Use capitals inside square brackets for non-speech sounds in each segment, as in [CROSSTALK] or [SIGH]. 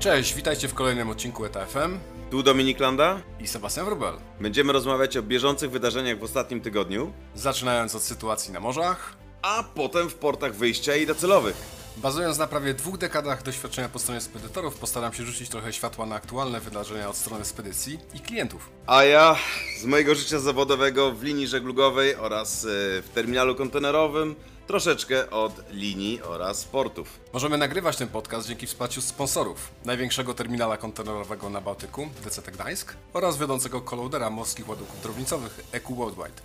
Cześć, witajcie w kolejnym odcinku ETFM Tu Dominik Landa. i Sebastian Wrubel. Będziemy rozmawiać o bieżących wydarzeniach w ostatnim tygodniu, Zaczynając od sytuacji na morzach, a potem w portach wyjścia i docelowych. bazując na prawie dwóch dekadach doświadczenia po stronie spedytorów, postaram się rzucić trochę światła na aktualne wydarzenia od strony spedycji i klientów. A ja z mojego życia zawodowego w linii żeglugowej oraz e, w terminalu kontenerowym troszeczkę od linii oraz portów. Możemy nagrywać ten podcast dzięki wsparciu sponsorów największego terminala kontenerowego na Bałtyku, DCT Gdańsk, oraz wiodącego kolodera morskich ładunków drobnicowych EQ Worldwide.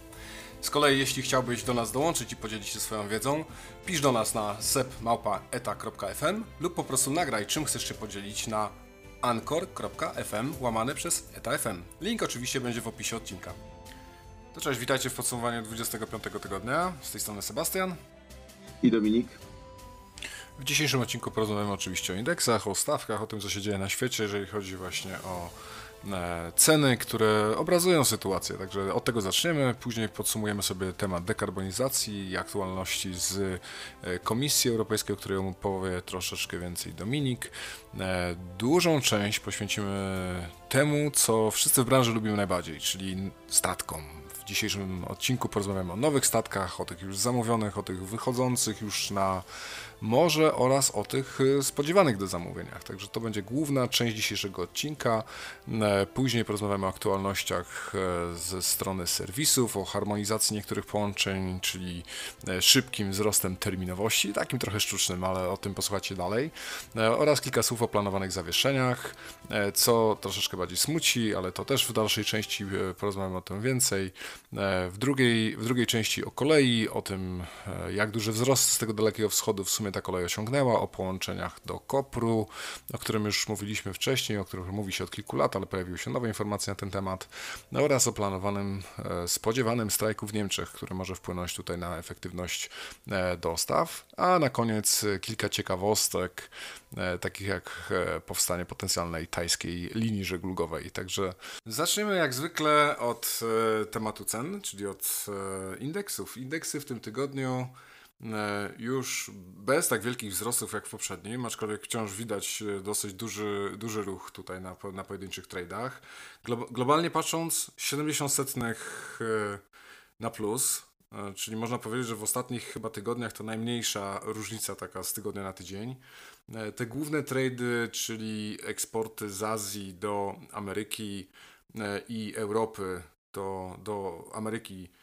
Z kolei, jeśli chciałbyś do nas dołączyć i podzielić się swoją wiedzą, pisz do nas na sepmałpa.eta.fm lub po prostu nagraj, czym chcesz się podzielić na anchor.fm łamane przez eta.fm. Link oczywiście będzie w opisie odcinka. To cześć, witajcie w podsumowaniu 25 tygodnia. Z tej strony Sebastian. I Dominik. W dzisiejszym odcinku porozmawiamy oczywiście o indeksach, o stawkach, o tym, co się dzieje na świecie, jeżeli chodzi właśnie o e, ceny, które obrazują sytuację. Także od tego zaczniemy. Później podsumujemy sobie temat dekarbonizacji i aktualności z e, Komisji Europejskiej, o której opowie troszeczkę więcej Dominik. E, Dużą część poświęcimy temu, co wszyscy w branży lubimy najbardziej, czyli statkom. Dzisiejszym odcinku porozmawiamy o nowych statkach, o tych już zamówionych, o tych wychodzących już na morze oraz o tych y, spodziewanych do zamówieniach. Także to będzie główna część dzisiejszego odcinka. E, Później porozmawiamy o aktualnościach e, ze strony serwisów, o harmonizacji niektórych połączeń, czyli e, szybkim wzrostem terminowości, takim trochę sztucznym, ale o tym posłuchacie dalej. Oraz kilka słów o planowanych zawieszeniach, co troszeczkę bardziej smuci, ale to też w dalszej części porozmawiamy o tym więcej. W drugiej, w drugiej części o kolei, o tym, jak duży wzrost z tego dalekiego wschodu w sumie ta kolej osiągnęła, o połączeniach do Kopru, o którym już mówiliśmy wcześniej, o którym mówi się od kilku lat, ale pojawiły się nowe informacje na ten temat, no oraz o planowanym, e, spodziewanym strajku w Niemczech, który może wpłynąć tutaj na efektywność e, dostaw. A na koniec kilka ciekawostek, e, takich jak powstanie potencjalnej tajskiej linii żeglugowej. Także zaczniemy jak zwykle od tematu cen, czyli od indeksów. Indeksy w tym tygodniu już bez tak wielkich wzrostów jak w poprzednim, aczkolwiek wciąż widać e, dosyć duży, duży ruch tutaj na, na pojedynczych tradach. Glo- globalnie patrząc, 70 setnych e, na plus, e, czyli można powiedzieć, że w ostatnich chyba tygodniach to najmniejsza różnica taka z tygodnia na tydzień. E, Te główne trady, czyli eksporty z Azji do Ameryki e, i Europy do, do Ameryki e,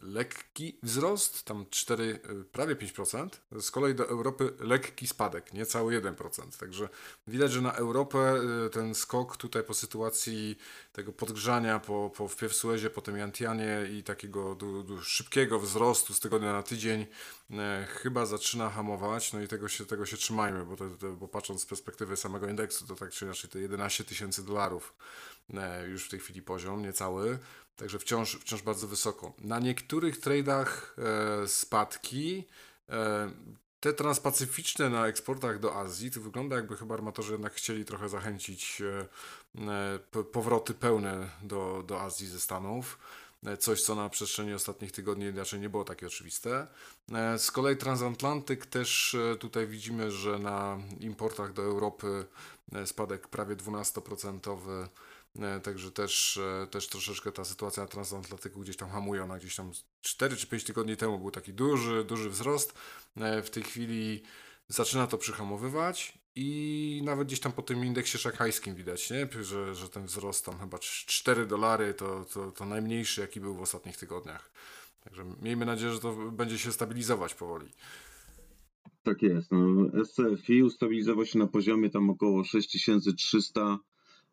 lekki wzrost, tam 4, e, prawie 5%, z kolei do Europy lekki spadek, niecały 1%. Także widać, że na Europę e, ten skok tutaj po sytuacji tego podgrzania po, po wpierw Suezie, potem Jantianie i takiego du, du, szybkiego wzrostu z tygodnia na tydzień e, chyba zaczyna hamować, no i tego się, tego się trzymajmy, bo, to, to, bo patrząc z perspektywy samego indeksu, to tak czy inaczej to 11 tysięcy dolarów e, już w tej chwili poziom, niecały, także wciąż, wciąż bardzo wysoko. Na niektórych tradach e, spadki, e, te transpacyficzne na eksportach do Azji, to wygląda jakby chyba armatorzy jednak chcieli trochę zachęcić e, e, powroty pełne do, do Azji ze Stanów. E, Coś, co na przestrzeni ostatnich tygodni raczej nie było takie oczywiste. E, Z kolei transatlantyk też tutaj widzimy, że na importach do Europy spadek prawie 12%. E, Także też, e, też troszeczkę ta sytuacja na transatlantyku gdzieś tam hamuje. Ona gdzieś tam 4 czy 5 tygodni temu był taki duży, duży wzrost. E, W tej chwili zaczyna to przyhamowywać i nawet gdzieś tam po tym indeksie szanghajskim widać, nie? Że, że ten wzrost tam chyba 4 dolary to, to, to najmniejszy jaki był w ostatnich tygodniach. Także miejmy nadzieję, że to będzie się stabilizować powoli. Tak jest. No, SCFI ustabilizował się na poziomie tam około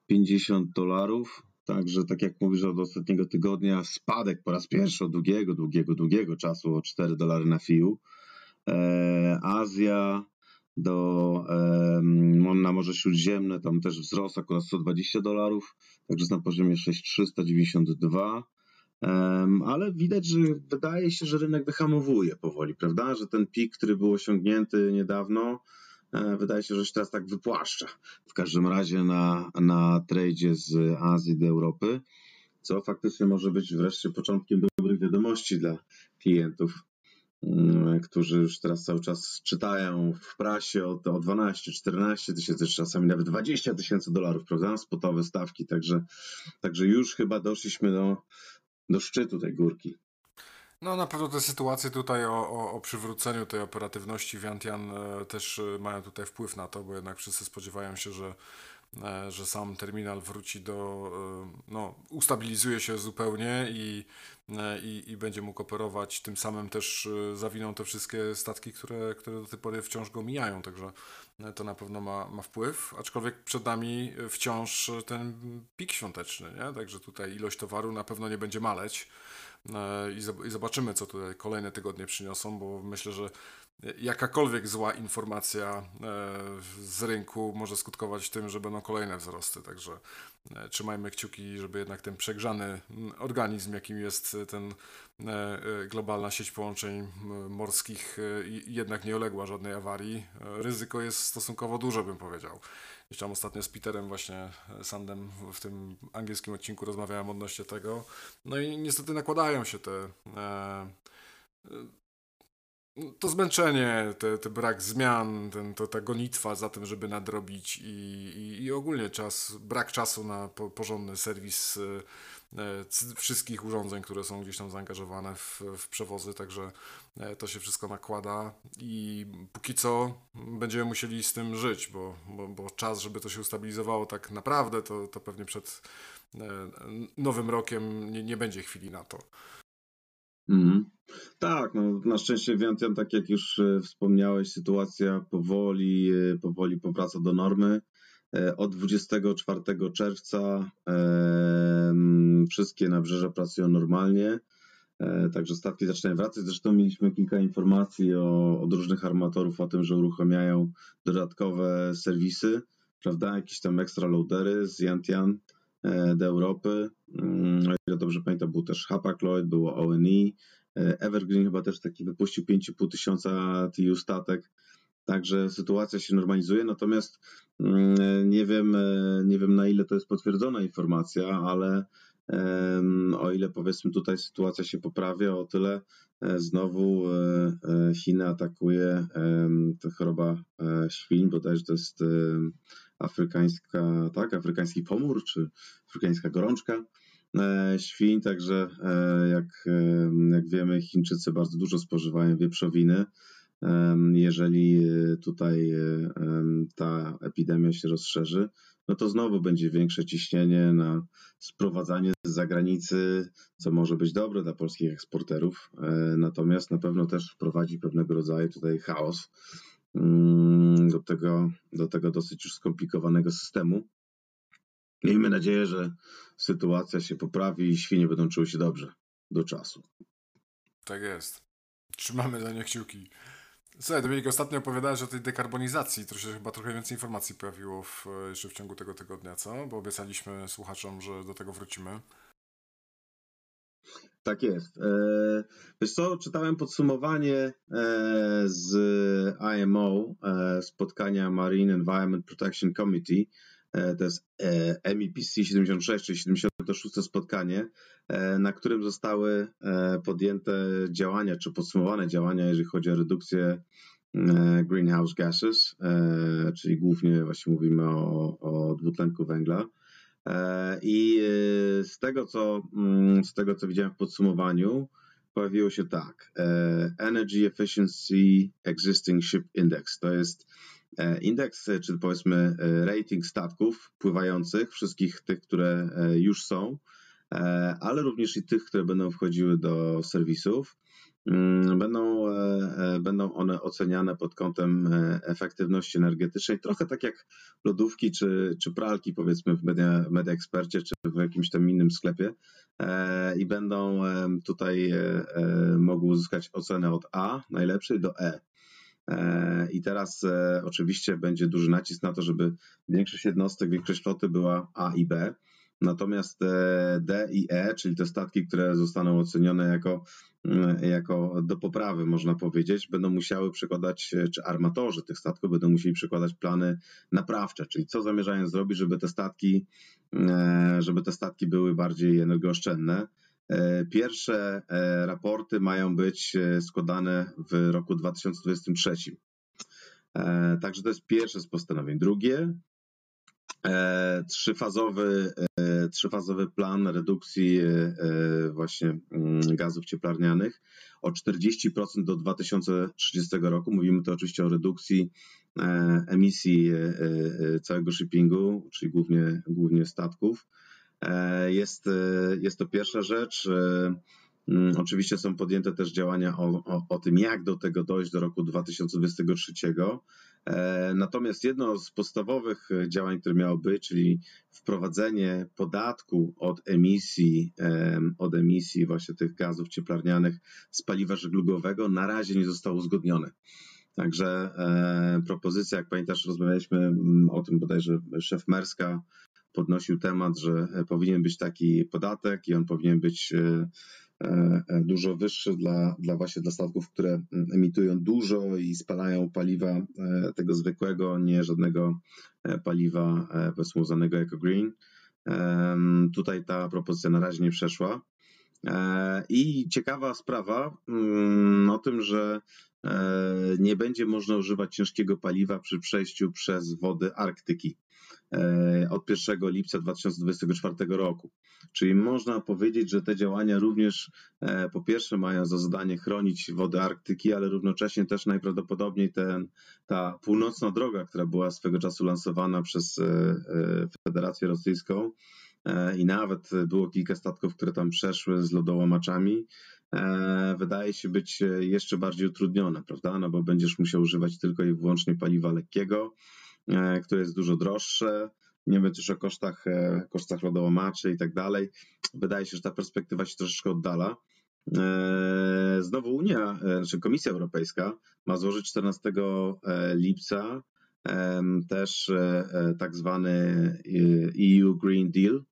6350 dolarów. Także tak jak mówisz od ostatniego tygodnia, spadek po raz pierwszy od długiego, długiego, długiego czasu o 4 dolary na FIU. E, Azja do e, na Morze Śródziemne, tam też wzrost akurat 120 dolarów, także jest na poziomie 6392. Em, ale widać, że wydaje się, że rynek wyhamowuje powoli, prawda? Że ten pik, który był osiągnięty niedawno, e, wydaje się, że się teraz tak wypłaszcza. W każdym razie na, na tradzie z Azji do Europy, co faktycznie może być wreszcie początkiem dobrych wiadomości dla klientów mm, którzy już teraz cały czas czytają w prasie o, o 12, 14 tysięcy, czasami nawet 20 tysięcy dolarów, prawda? Spotowe stawki, także, także już chyba doszliśmy do, do szczytu tej górki. No na pewno te sytuacje tutaj o, o, o przywróceniu tej operatywności Vientian e, też e, mają tutaj wpływ na to, bo jednak wszyscy spodziewają się, że, e, że sam terminal wróci do, no ustabilizuje się zupełnie i, i, i będzie mógł operować, tym samym też zawiną te wszystkie statki, które, które do tej pory wciąż go mijają, także to na pewno ma, ma wpływ, aczkolwiek przed nami wciąż ten pik świąteczny, nie? Także tutaj ilość towaru na pewno nie będzie maleć. E, i zob- i zobaczymy, co tutaj kolejne tygodnie przyniosą, bo myślę, że jakakolwiek zła informacja e, z rynku może skutkować tym, że będą kolejne wzrosty. Także e, trzymajmy kciuki, żeby jednak ten przegrzany organizm, jakim jest ten e, globalna sieć połączeń morskich, jednak nie uległa żadnej awarii. Ryzyko jest stosunkowo duże, bym powiedział. Gdzieś tam ostatnio z Peterem właśnie Sandem w tym angielskim odcinku rozmawiałem odnośnie tego. No i niestety nakładają się te. To zmęczenie, te, te brak zmian, ten, to, ta gonitwa za tym, żeby nadrobić i, i, i ogólnie czas, brak czasu na po, porządny serwis e, e, wszystkich urządzeń, które są gdzieś tam zaangażowane w, w przewozy, także e, to się wszystko nakłada i póki co będziemy musieli z tym żyć, bo, bo, bo czas, żeby to się ustabilizowało tak naprawdę, to, to pewnie przed nowym rokiem nie, nie będzie chwili na to. Mhm. Tak, no na szczęście Vientiane, tak jak już e, wspomniałeś, sytuacja powoli, e, powoli powraca do normy. E, Od 24 czerwca wszystkie nabrzeża pracują normalnie, także statki zaczynają wracać. Zresztą mieliśmy kilka informacji o, od różnych armatorów o tym, że uruchamiają dodatkowe serwisy, prawda, jakieś tam ekstra loadery z Vientiane e, do Europy. Mm, O ile dobrze pamiętam, był też Hapag-Lloyd, było ONE, e, Evergreen chyba też taki wypuścił 5,5 tysiąca TU statek. Także sytuacja się normalizuje, natomiast mm, nie wiem, e, nie wiem na ile to jest potwierdzona informacja, ale o ile powiedzmy tutaj sytuacja się poprawia, o tyle e, znowu e, e, Chiny atakuje ta choroba e, świń, bodajże to jest afrykańska, tak, afrykański pomór, czy afrykańska gorączka e, świń, także e, jak, e, jak wiemy, Chińczycy bardzo dużo spożywają wieprzowiny. Jeżeli e, tutaj e, ta epidemia się rozszerzy, no to znowu będzie większe ciśnienie na sprowadzanie z zagranicy, co może być dobre dla polskich eksporterów, e, natomiast na pewno też wprowadzi pewnego rodzaju tutaj chaos mm, do tego, do tego dosyć już skomplikowanego systemu. Miejmy nadzieję, że sytuacja się poprawi i świnie będą czuły się dobrze do czasu. Tak jest. Trzymamy za nie kciuki. Słuchaj, Dominik, ostatnio opowiadałeś o tej dekarbonizacji. To się chyba trochę więcej informacji pojawiło w, jeszcze w ciągu tego tygodnia, co? Bo obiecaliśmy słuchaczom, że do tego wrócimy. Tak jest. E, Wiesz co, czytałem podsumowanie e, z IMO, e, spotkania Marine Environment Protection Committee. E, To jest e, MEPC 76, czyli 76 spotkanie, e, na którym zostały podjęte działania, czy podsumowane działania, jeżeli chodzi o redukcję greenhouse gases, czyli głównie właśnie mówimy o, o dwutlenku węgla. I z tego, co, mm, z tego, co widziałem w podsumowaniu, pojawiło się tak. Energy Efficiency Existing Ship Index. To jest indeks, e, czy powiedzmy e, rating statków pływających, wszystkich tych, które e, już są, e, ale również i tych, które będą wchodziły do serwisów. Mm, Będą, e, e, będą one oceniane pod kątem e, efektywności energetycznej, trochę tak jak lodówki czy, czy pralki, powiedzmy w Media, Media Expercie czy w jakimś tam innym sklepie e, i będą tutaj e, e, mogły uzyskać ocenę od A najlepszej do E. E, I teraz e, oczywiście będzie duży nacisk na to, żeby większość jednostek, większość floty była A i B. Natomiast e, D i E, czyli te statki, które zostaną ocenione jako, jako do poprawy, można powiedzieć, będą musiały przekładać, czy armatorzy tych statków będą musieli przekładać plany naprawcze, czyli co zamierzają zrobić, żeby te statki, żeby te statki były bardziej energooszczędne. Pierwsze raporty mają być składane w roku 2023. Także to jest pierwsze z postanowień. Drugie, trzyfazowy, trzyfazowy plan redukcji właśnie mm, gazów cieplarnianych o 40% do 2030 roku. Mówimy tu oczywiście o redukcji emisji całego shippingu, czyli głównie, głównie statków. Jest, jest to pierwsza rzecz. Mm, oczywiście są podjęte też działania o, o, o, tym, jak do tego dojść do roku 2023. Natomiast jedno z podstawowych działań, które miało być, czyli wprowadzenie podatku od emisji, od emisji właśnie tych gazów cieplarnianych z paliwa żeglugowego, na razie nie zostało uzgodnione. Także e, propozycja, jak pamiętasz, rozmawialiśmy mm, o tym bodajże szef Merska podnosił temat, że powinien być taki podatek i on powinien być e, e, dużo wyższy dla, dla właśnie dla statków, które emitują dużo i spalają paliwa e, tego zwykłego, nie żadnego paliwa powiedzmy uznanego jako green. Tutaj ta propozycja na razie nie przeszła. I ciekawa sprawa mm, o tym, że nie będzie można używać ciężkiego paliwa przy przejściu przez wody Arktyki. E, od 1 lipca 2024 roku. Czyli można powiedzieć, że te działania również e, po pierwsze mają za zadanie chronić wody Arktyki, ale równocześnie też najprawdopodobniej ten, ta północna droga, która była swego czasu lansowana przez e, Federację Rosyjską, i nawet było kilka statków, które tam przeszły z lodołamaczami, wydaje się być jeszcze bardziej utrudnione, prawda? No bo będziesz musiał używać tylko i wyłącznie paliwa lekkiego, które jest dużo droższe. Nie wiem też o kosztach, e, kosztach lodołamaczy i tak dalej. Wydaje się, że ta perspektywa się troszeczkę oddala. E, znowu Unia, znaczy Komisja Europejska ma złożyć 14 lipca też tak zwany EU Green Deal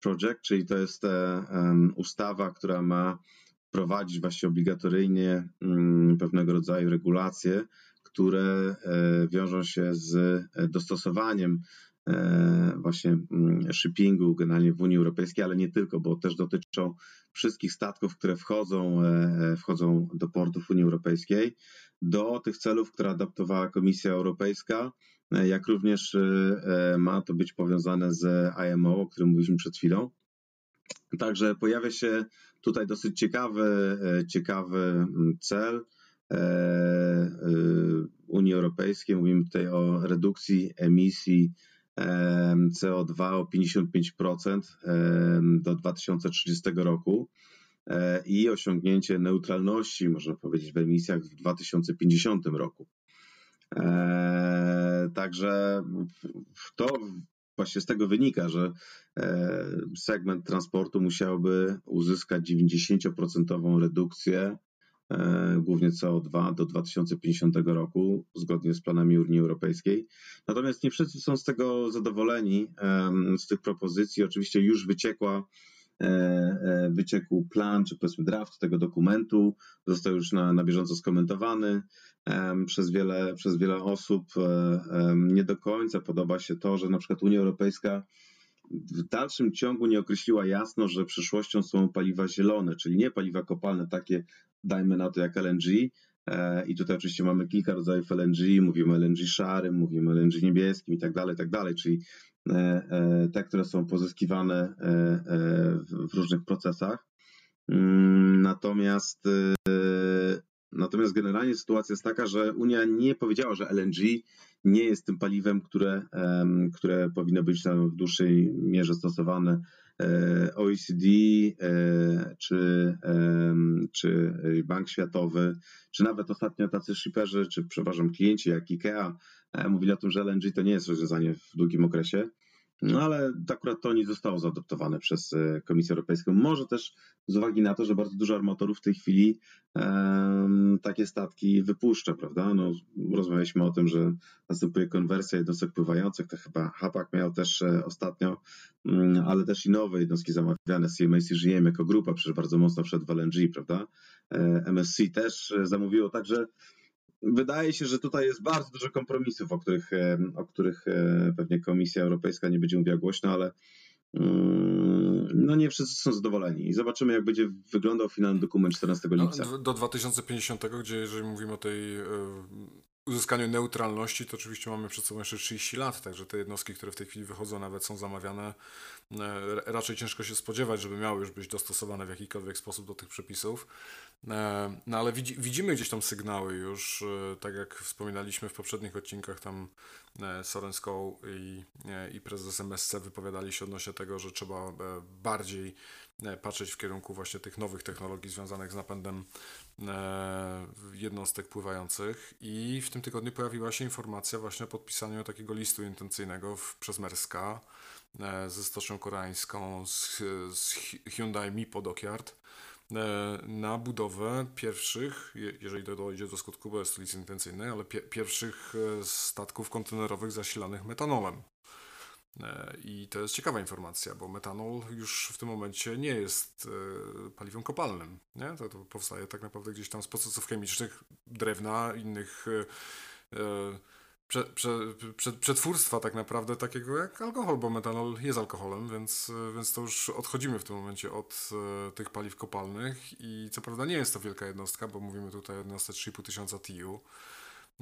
Project, czyli to jest ustawa, która ma wprowadzić właśnie obligatoryjnie mm, pewnego rodzaju regulacje które e, wiążą się z e, dostosowaniem e, właśnie mm, shippingu generalnie w Unii Europejskiej, ale nie tylko, bo też dotyczą wszystkich statków, które wchodzą, wchodzą do portów Unii Europejskiej, do tych celów, które adaptowała Komisja Europejska, jak również ma to być powiązane z IMO, o którym mówiliśmy przed chwilą. Także pojawia się tutaj dosyć ciekawy, ciekawy mm, cel, Unii Europejskiej. Mówimy tutaj o redukcji emisji CO2 o 55% do 2030 roku e, i osiągnięcie neutralności, można powiedzieć, w emisjach w 2050 roku. Także to właśnie z tego wynika, że segment transportu musiałby uzyskać 90% redukcję E, głównie CO2 do 2050 roku, zgodnie z planami Unii Europejskiej. Natomiast nie wszyscy są z tego zadowoleni, z tych propozycji. Oczywiście już wyciekła e, e, wyciekł plan, czy powiedzmy draft tego dokumentu, został już na, na bieżąco skomentowany przez wiele, przez wiele osób. Nie do końca podoba się to, że na przykład Unia Europejska w dalszym ciągu nie określiła jasno, że przyszłością są paliwa zielone, czyli nie paliwa kopalne takie, dajmy na to jak LNG. E, I tutaj oczywiście mamy kilka rodzajów LNG, mówimy LNG szarym, mówimy LNG niebieskim i tak dalej, tak dalej, czyli e, e, te, które są pozyskiwane w różnych procesach. Mm, natomiast Natomiast generalnie sytuacja jest taka, że Unia nie powiedziała, że LNG nie jest tym paliwem, które, które powinno być w dłuższej mierze stosowane. E, OECD, e, czy, czy Bank Światowy, czy nawet ostatnio tacy shipperzy, czy przepraszam, klienci jak IKEA e, mówili o tym, że LNG to nie jest rozwiązanie w długim okresie. No ale akurat to nie zostało zaadoptowane przez e, Komisję Europejską. Może też z uwagi na to, że bardzo dużo armatorów w tej chwili takie statki wypuszcza, prawda? No, rozmawialiśmy o tym, że następuje konwersja jednostek pływających, to chyba Hapak miał też e, ostatnio, um, ale też i nowe jednostki zamawiane, CMA CGM jako grupa, przecież bardzo mocno wszedł w LNG, prawda? E, MSC też zamówiło, także wydaje się, że tutaj jest bardzo dużo kompromisów, o których, o których e, pewnie Komisja Europejska nie będzie mówiła głośno, ale mm, no nie wszyscy są zadowoleni. I zobaczymy, jak będzie wyglądał finalny dokument 14 lipca. No, do 2050, gdzie jeżeli mówimy o tej y, uzyskaniu neutralności, to oczywiście mamy przed sobą jeszcze 30 lat, także te jednostki, które w tej chwili wychodzą, nawet są zamawiane, e, raczej ciężko się spodziewać, żeby miały już być dostosowane w jakikolwiek sposób do tych przepisów. E, no ale widzi, widzimy gdzieś tam sygnały już, e, tak jak wspominaliśmy w poprzednich odcinkach, tam Soren i, i prezes MSC wypowiadali się odnośnie tego, że trzeba bardziej patrzeć w kierunku właśnie tych nowych technologii związanych z napędem E, jednostek pływających i w tym tygodniu pojawiła się informacja właśnie o podpisaniu takiego listu intencyjnego w, przez Merska e, ze stocznią koreańską z, z Hyundai Mipo Dockyard e, na budowę pierwszych, jeżeli to dojdzie do skutku, bo jest to list intencyjny, ale pie, pierwszych statków kontenerowych zasilanych metanolem. E, I to jest ciekawa informacja, bo metanol już w tym momencie nie jest e, paliwem kopalnym. Nie? To, to powstaje tak naprawdę gdzieś tam z procesów chemicznych, drewna, innych e, prze, prze, prze, przetwórstwa tak naprawdę takiego jak alkohol, bo metanol jest alkoholem, więc, więc to już odchodzimy w tym momencie od tych paliw kopalnych i co prawda nie jest to wielka jednostka, bo mówimy tutaj o jednostce 3,5 tysiąca TU,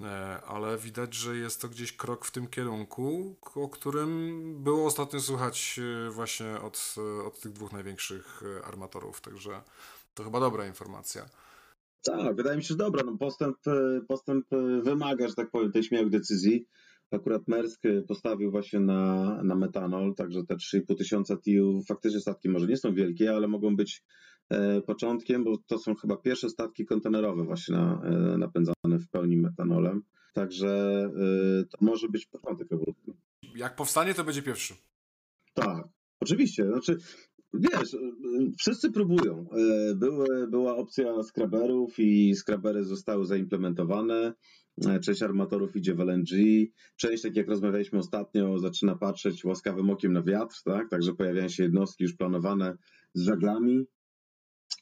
E, ale widać, że jest to gdzieś krok w tym kierunku, o którym było ostatnio słychać e, właśnie od, e, od tych dwóch największych armatorów, także to chyba dobra informacja. Tak, wydaje mi się, że dobra. No postęp, postęp wymaga, że tak powiem, tej śmiałych decyzji. Akurat Mersk postawił właśnie na, na metanol, także te 3,5 tysiąca TIU faktycznie statki może nie są wielkie, ale mogą być E, początkiem, bo to są chyba pierwsze statki kontenerowe właśnie na, e, napędzane w pełni metanolem. Także e, to może być początek ewolucji. Jak powstanie, to będzie pierwszy. Tak, oczywiście. Znaczy, wiesz, wszyscy próbują. Były, była opcja skraberów i skrabery zostały zaimplementowane. Część armatorów idzie w LNG, część, tak jak rozmawialiśmy ostatnio, zaczyna patrzeć łaskawym okiem na wiatr, tak? Także pojawiają się jednostki już planowane z żaglami,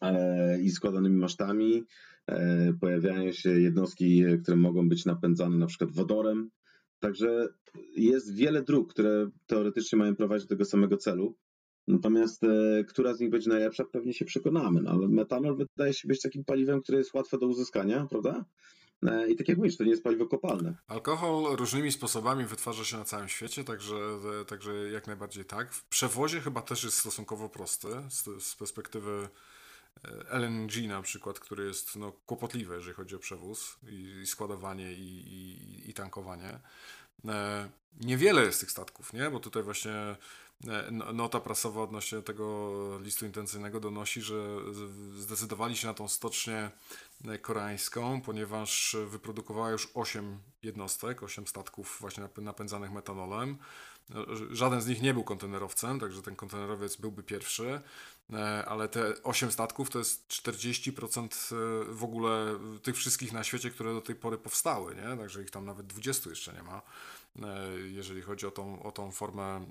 E, i składanymi masztami. E, pojawiają się jednostki, które mogą być napędzane na przykład wodorem. Także jest wiele dróg, które teoretycznie mają prowadzić do tego samego celu. Natomiast e, która z nich będzie najlepsza, pewnie się przekonamy. No, ale metanol wydaje się być takim paliwem, które jest łatwe do uzyskania, prawda? I tak jak mówisz, to nie jest paliwo kopalne. Alkohol różnymi sposobami wytwarza się na całym świecie, także, także jak najbardziej tak. W przewozie chyba też jest stosunkowo prosty z, z perspektywy LNG na przykład, który jest no, kłopotliwy, jeżeli chodzi o przewóz i, i składowanie i, i, i tankowanie. E, niewiele jest tych statków, nie? Bo tutaj właśnie e, nota prasowa odnośnie tego listu intencyjnego donosi, że zdecydowali się na tą stocznię e, koreańską, ponieważ wyprodukowała już 8 jednostek, 8 statków właśnie napędzanych metanolem. Żaden z nich nie był kontenerowcem, także ten kontenerowiec byłby pierwszy. E, ale te 8 statków to jest 40% e, w ogóle tych wszystkich na świecie, które do tej pory powstały, nie? Także ich tam nawet 20 jeszcze nie ma, e, jeżeli chodzi o tą, o tą formę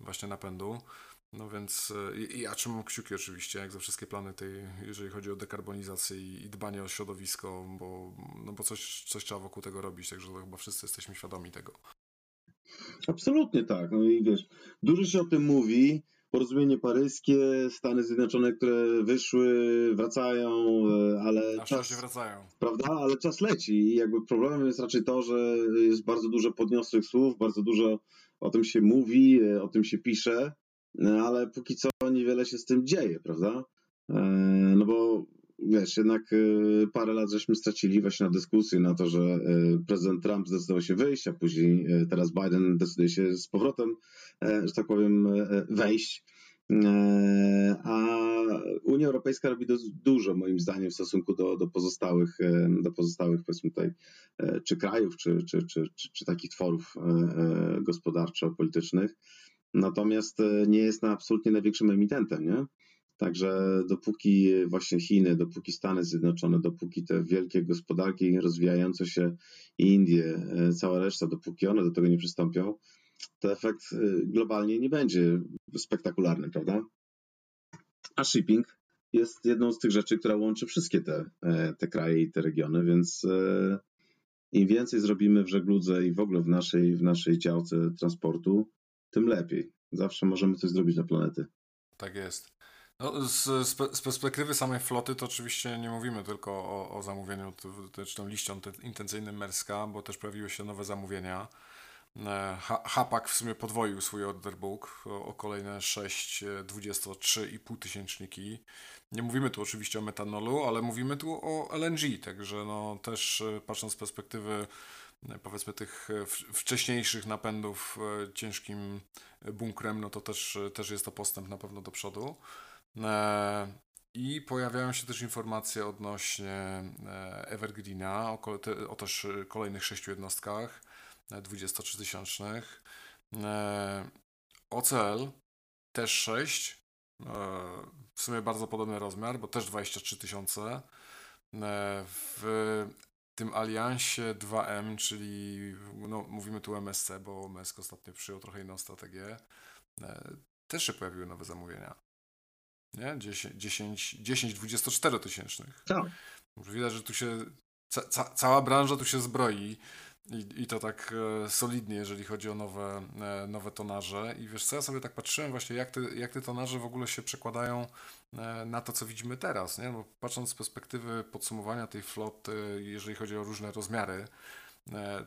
właśnie napędu. No więc i, ja trzymam kciuki oczywiście, jak za wszystkie plany tej, jeżeli chodzi o dekarbonizację i, dbanie o środowisko, bo, no bo coś, coś trzeba wokół tego robić, także chyba wszyscy jesteśmy świadomi tego. Absolutnie tak. No i wiesz, dużo się o tym mówi, porozumienie paryskie, Stany Zjednoczone, które wyszły, wracają, e, ale Na czas, wracają. Prawda? Ale czas leci i jakby problemem jest raczej to, że jest bardzo dużo podniosłych słów, bardzo dużo o tym się mówi, e, o tym się pisze, e, ale póki co niewiele się z tym dzieje, prawda? No bo wiesz, jednak parę lat żeśmy stracili właśnie na dyskusję, na to, że prezydent Trump zdecydował się wyjść, a później teraz Biden decyduje się z powrotem E, że tak powiem, e, wejść. E, a Unia Europejska robi dużo, moim zdaniem, w stosunku do, do pozostałych, do pozostałych, powiedzmy tutaj, czy krajów, czy, czy, czy, czy, czy takich tworów gospodarczo-politycznych. Natomiast nie jest na absolutnie największym emitentem, nie? Także dopóki właśnie Chiny, dopóki Stany Zjednoczone, dopóki te wielkie gospodarki rozwijające się Indie, cała reszta, dopóki one do tego nie przystąpią, to efekt y, globalnie nie będzie spektakularny, prawda? A shipping jest jedną z tych rzeczy, która łączy wszystkie te, e, te kraje i te regiony, więc e, im więcej zrobimy w żegludze i w ogóle w naszej, w naszej działce transportu, tym lepiej. Zawsze możemy coś zrobić dla planety. Tak jest. No, z, z, pe- z perspektywy samej floty to oczywiście nie mówimy tylko o, o zamówieniu, czy tą liścią te- intencyjnym Merska, bo też pojawiły się nowe zamówienia. E, Ha- Hapak w sumie podwoił swój order book o, kolejne 6 e, 23,5 tysięczniki. Nie mówimy tu oczywiście o metanolu, ale mówimy tu o LNG, także no też e, patrząc z perspektywy e, powiedzmy tych e, wcześniejszych napędów e, ciężkim bunkrem, no to też, też jest to postęp na pewno do przodu. E, I pojawiają się też informacje odnośnie e, Evergreena, o, o też e, kolejnych sześciu jednostkach e, 23-tysięcznych. E, OCL też 6, e, w sumie bardzo podobny rozmiar, bo też 23 tysiące. E, W tym aliansie 2M, czyli no, mówimy tu MSC, bo MSC ostatnio przyjął trochę inną strategię, też się pojawiły nowe zamówienia. Nie? 10, 10, 10 24 tysięcznych. Tak. Widać, że tu się ca, ca, cała branża tu się zbroi i, i to tak e, solidnie, jeżeli chodzi o nowe, e, nowe tonaże. I wiesz co, ja sobie tak patrzyłem właśnie, jak te, jak te tonaże w ogóle się przekładają e, na to, co widzimy teraz, nie? Bo patrząc z perspektywy podsumowania tej floty, jeżeli chodzi o różne rozmiary,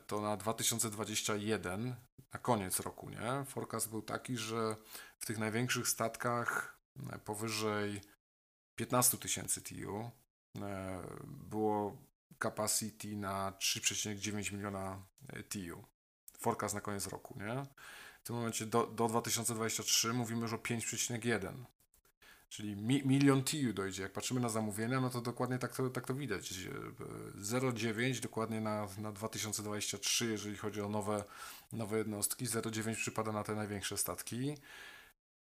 to na 2021, na koniec roku, nie? Forecast był taki, że w tych największych statkach powyżej 15 tysięcy TU było capacity na 3,9 miliona e, TU. Forecast na koniec roku, nie? W tym momencie do, do 2023 mówimy już o 5,1. Czyli mi, milion TU dojdzie. Jak patrzymy na zamówienia, no to dokładnie tak to, tak to widać. E, 0,9 dokładnie na, na 2023, jeżeli chodzi o nowe, nowe jednostki. 0,9 przypada na te największe statki.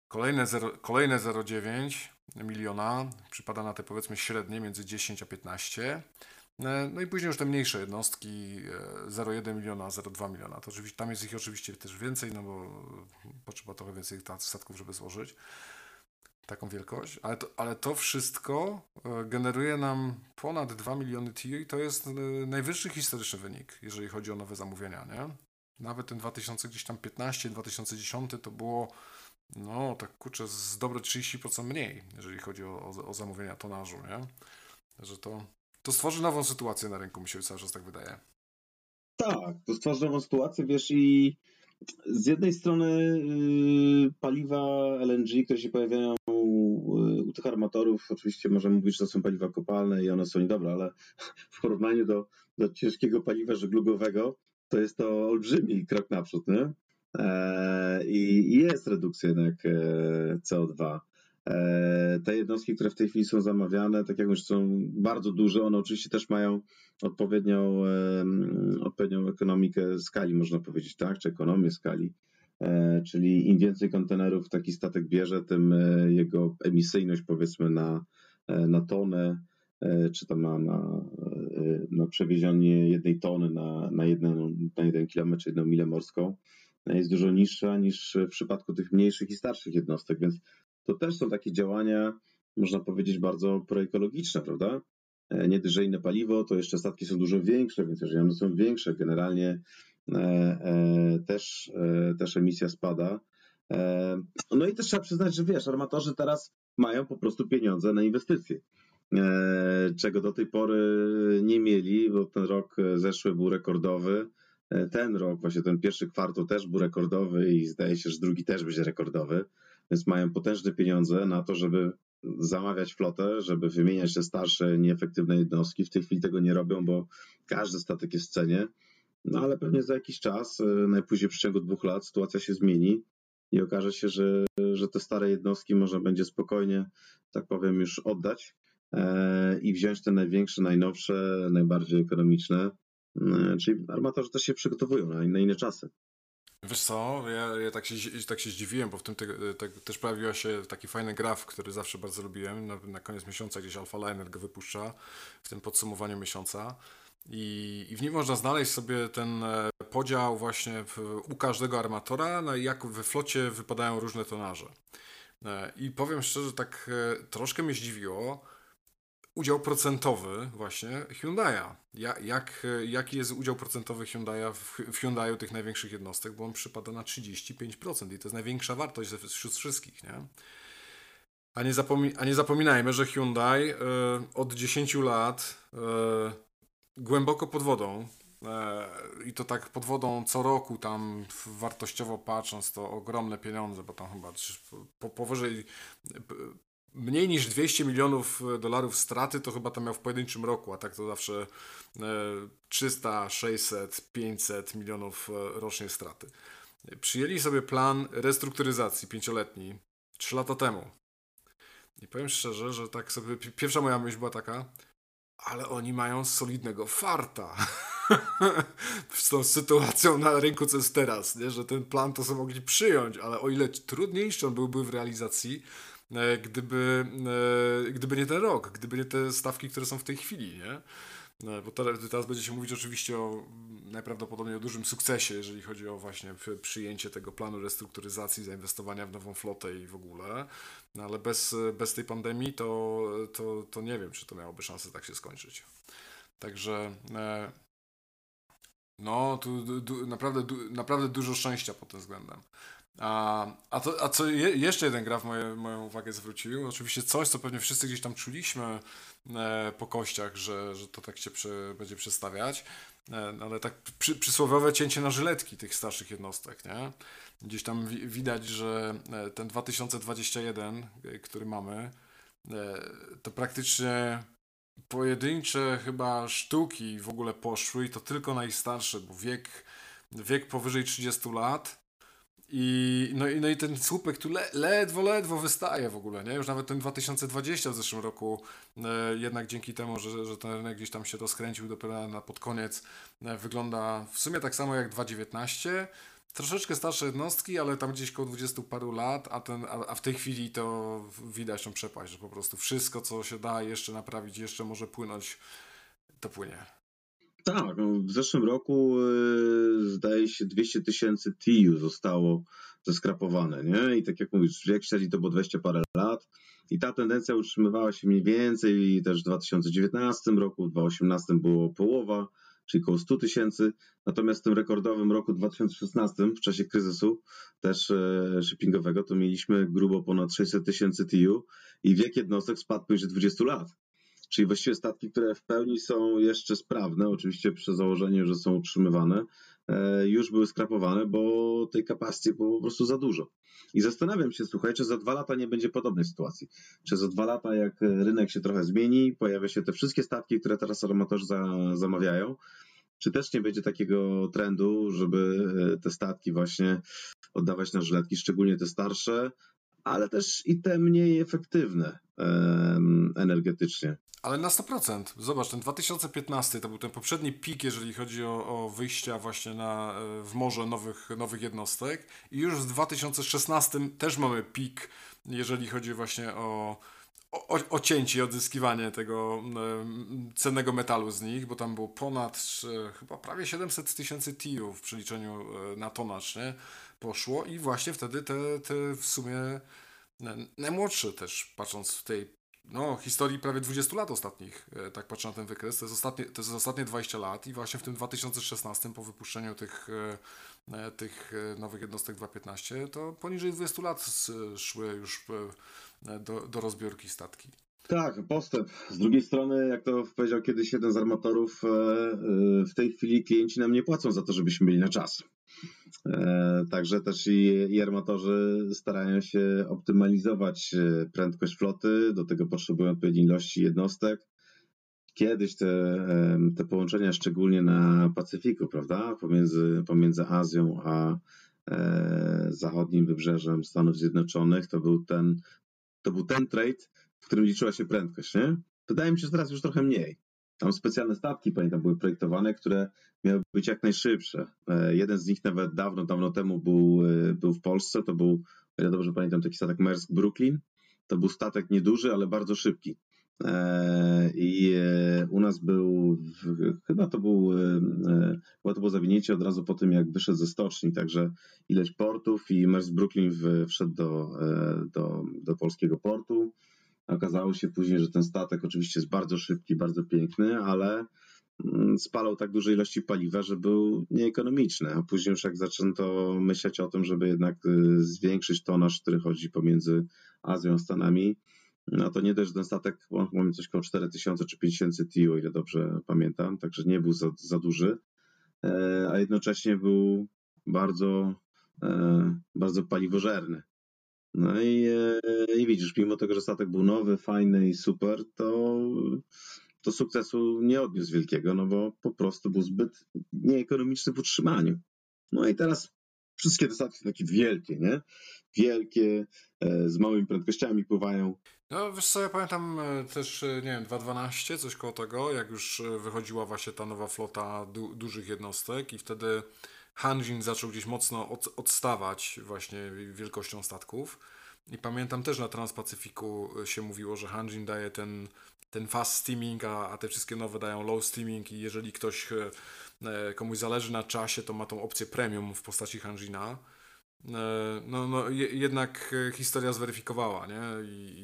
Kolejne, 0, kolejne 0,9 miliona przypada na te powiedzmy średnie między 10 a 15. E, No i później już te mniejsze jednostki e, 0,1 miliona, 0,2 miliona. To oczywiście, tam jest ich oczywiście też więcej, no bo potrzeba trochę więcej ta- statków, żeby złożyć taką wielkość, ale to, ale to wszystko e, generuje nam ponad 2 miliony TU i to jest e, najwyższy historyczny wynik, jeżeli chodzi o nowe zamówienia, nie? Nawet ten 2015, 2010 to było no, tak kurczę, z dobre 30% mniej, jeżeli chodzi o, o, o zamówienia tonażu, nie? Że to, to stworzy nową sytuację na rynku, mi się cały czas tak wydaje. Tak, to stwarza nową sytuację, wiesz, i z jednej strony y, paliwa LNG, które się pojawiają y, u tych armatorów, oczywiście możemy mówić, że to są paliwa kopalne i one są niedobre, ale [LAUGHS] w porównaniu do, do ciężkiego paliwa żeglugowego, to jest to olbrzymi krok naprzód, nie? E, I i jest redukcja jednak e, CO2. E, Te jednostki, które w tej chwili są zamawiane, tak jak już są bardzo duże, one oczywiście też mają odpowiednią, odpowiednią ekonomikę skali, można powiedzieć, tak, czy ekonomię skali. E, Czyli im więcej kontenerów taki statek bierze, tym e, jego emisyjność powiedzmy na, na tonę, czy tam na, na, na przewiezienie jednej tony na, na, jeden, na jeden kilometr, jedną milę morską jest dużo niższa niż w przypadku tych mniejszych i starszych jednostek, więc to też są takie działania, można powiedzieć, bardzo proekologiczne, prawda? E, Nie inne paliwo, to jeszcze statki są dużo większe, więc jeżeli one są większe, generalnie e, e, też, też emisja spada. No i też trzeba przyznać, że wiesz, armatorzy teraz mają po prostu pieniądze na inwestycje, czego do tej pory nie mieli, bo ten rok zeszły był rekordowy. Ten rok, właśnie ten pierwszy kwartał też był rekordowy i zdaje się, że drugi też będzie rekordowy, więc mają potężne pieniądze na to, żeby zamawiać flotę, żeby wymieniać te starsze, nieefektywne jednostki. W tej chwili tego nie robią, bo każdy statek jest w cenie. No ale pewnie za jakiś czas, e, najpóźniej w przeciągu dwóch lat, sytuacja się zmieni i okaże się, że, że te stare jednostki można będzie spokojnie, tak powiem, już oddać e, i wziąć te największe, najnowsze, najbardziej ekonomiczne. E, Czyli armatorzy też się przygotowują na, na inne czasy. Wiesz co, ja, ja tak, się, tak się zdziwiłem, bo w tym ty, tak, też pojawił się taki fajny graf, który zawsze bardzo lubiłem. Na, na koniec miesiąca gdzieś Alpha Liner go wypuszcza w tym podsumowaniu miesiąca. I, I w nim można znaleźć sobie ten e, podział właśnie w, u każdego armatora, na jak we flocie wypadają różne tonaże. E, I powiem szczerze, tak e, troszkę mnie zdziwiło, udział procentowy właśnie Hyundai'a. Ja, jak, jaki jest udział procentowy Hyundai'a w, w Hyundai'u tych największych jednostek, bo on przypada na 35% i to jest największa wartość wśród wszystkich, nie? A nie, zapomi- a nie zapominajmy, że Hyundai y, od 10 lat y, głęboko pod wodą e, i to tak pod wodą co roku tam wartościowo patrząc to ogromne pieniądze, bo tam chyba po, powyżej mniej niż 200 milionów dolarów straty to chyba tam miał w pojedynczym roku, a tak to zawsze e, 300, 600, 500 milionów e, rocznie straty. Przyjęli sobie plan restrukturyzacji pięcioletni 3 lata temu. I powiem szczerze, że tak sobie pi- pierwsza moja myśl była taka, ale oni mają solidnego farta. [LAUGHS] Z tą sytuacją na rynku, co jest teraz, nie? że ten plan to sobie mogli przyjąć, ale o ile trudniejszy on byłby w realizacji, e, gdyby, e, gdyby nie ten rok, gdyby nie te stawki, które są w tej chwili, nie? No, bo teraz, będzie się mówić oczywiście o najprawdopodobniej o dużym sukcesie, jeżeli chodzi o właśnie przyjęcie tego planu restrukturyzacji, zainwestowania w nową flotę i w ogóle. No, ale bez, bez tej pandemii to, to, to nie wiem, czy to miałoby szansę tak się skończyć. Także e, no, tu du, naprawdę, du, naprawdę dużo szczęścia pod tym względem. A, a, to, a co je, jeszcze jeden graf moje, moją uwagę zwrócił, oczywiście coś, co pewnie wszyscy gdzieś tam czuliśmy e, po kościach, że, że to tak się prze, będzie przedstawiać, e, ale tak przy, przysłowiowe cięcie na żyletki tych starszych jednostek, nie? Gdzieś tam wi, widać, że e, ten 2021, e, który mamy, e, to praktycznie pojedyncze chyba sztuki w ogóle poszły i to tylko najstarsze, bo wiek, wiek powyżej 30 lat i no, i no i ten słupek tu le, ledwo, ledwo wystaje w ogóle, nie? Już nawet ten 2020 w zeszłym roku, e, jednak dzięki temu, że, że ten rynek gdzieś tam się rozkręcił dopiero na pod koniec, e, wygląda w sumie tak samo jak 2019. Troszeczkę starsze jednostki, ale tam gdzieś koło 20 paru lat, a, ten, a, a w tej chwili to widać tą przepaść, że po prostu wszystko, co się da jeszcze naprawić, jeszcze może płynąć, to płynie. Tak, no w zeszłym roku y, zdaje się 200 tysięcy TIU zostało zeskrapowane, nie? I tak jak mówisz, wiek średni to było 20 parę lat i ta tendencja utrzymywała się mniej więcej też w 2019 roku, w 2018 było połowa, czyli około 100 tysięcy, natomiast w tym rekordowym roku 2016 w czasie kryzysu też e, shippingowego to mieliśmy grubo ponad 600 tysięcy TIU i wiek jednostek spadł poniżej 20 lat. Czyli właściwie statki, które w pełni są jeszcze sprawne, oczywiście przy założeniu, że są utrzymywane, e, już były skrapowane, bo tej kapacity było po prostu za dużo. I zastanawiam się, słuchaj, czy za dwa lata nie będzie podobnej sytuacji. Czy za dwa lata, jak rynek się trochę zmieni, pojawia się te wszystkie statki, które teraz armatorzy za, zamawiają, czy też nie będzie takiego trendu, żeby e, te statki właśnie oddawać na żyletki, szczególnie te starsze, ale też i te mniej efektywne energetycznie. Ale na 100%. Zobacz, ten 2015 to był ten poprzedni pik, jeżeli chodzi o, o wyjścia właśnie na, w morze nowych, nowych jednostek. I już w 2016 też mamy pik, jeżeli chodzi właśnie o, o, o cięcie i odzyskiwanie tego cennego metalu z nich, bo tam było ponad chyba prawie 700 tysięcy TIU w przeliczeniu e, na tonaż, nie? Poszło i właśnie wtedy te, te w sumie e, najmłodsze też, patrząc w tej no, historii prawie 20 lat ostatnich, e, tak patrzę na ten wykres, to jest, ostatnie, to jest ostatnie 20 lat i właśnie w tym 2016 po wypuszczeniu tych, e, tych nowych jednostek 2.15 to poniżej 20 lat szły już do, do rozbiórki statki. Tak, postęp. Z drugiej strony, jak to powiedział kiedyś jeden z armatorów, w tej chwili klienci nam nie płacą za to, żebyśmy byli na czas. E, Także też i, i armatorzy starają się optymalizować e, prędkość floty, do tego potrzebują odpowiedniej ilości jednostek. Kiedyś te, em, te połączenia, szczególnie na Pacyfiku, prawda, pomiędzy, pomiędzy Azją a e, zachodnim wybrzeżem Stanów Zjednoczonych, to był ten, to był ten trade, w którym liczyła się prędkość, nie? Wydaje mi się, że teraz już trochę mniej. Tam specjalne statki, pamiętam, były projektowane, które miały być jak najszybsze. E, Jeden z nich nawet dawno, dawno temu był, e, był w Polsce. To był, ile dobrze pamiętam, taki statek Maersk Brooklyn. To był statek nieduży, ale bardzo szybki. E, I u nas był, chyba to był, chyba to było zawinięcie od razu po tym, jak wyszedł ze stoczni, także ileś portów i Maersk Brooklyn wszedł do, do, do polskiego portu. Okazało się później, że ten statek oczywiście jest bardzo szybki, bardzo piękny, ale mm, spalał tak duże ilości paliwa, że był nieekonomiczny. A później już jak zaczęto myśleć o tym, żeby jednak y, zwiększyć tonaż, który chodzi pomiędzy Azją a Stanami, no to nie dość, że ten statek mamy coś około 4000 czy 5000 TIU, o ile dobrze pamiętam, także nie był za, za duży, e, a jednocześnie był bardzo, e, bardzo paliwożerny. No i, e, i widzisz, mimo tego, że statek był nowy, fajny i super, to, to sukcesu nie odniósł wielkiego, no bo po prostu był zbyt nieekonomiczny w utrzymaniu. No i teraz wszystkie te statki są takie wielkie, nie? Wielkie, e, z małymi prędkościami pływają. No wiesz co, ja pamiętam e, też, nie wiem, 2.12, coś koło tego, jak już wychodziła właśnie ta nowa flota du dużych jednostek i wtedy Hanjin zaczął gdzieś mocno od odstawać właśnie wielkością statków. I pamiętam też na Transpacyfiku się mówiło, że Hanjin daje ten, ten fast steaming, a, a te wszystkie nowe dają low steaming i jeżeli ktoś komuś zależy na czasie, to ma tą opcję premium w postaci Hanjina. No, no jednak historia zweryfikowała, nie? I,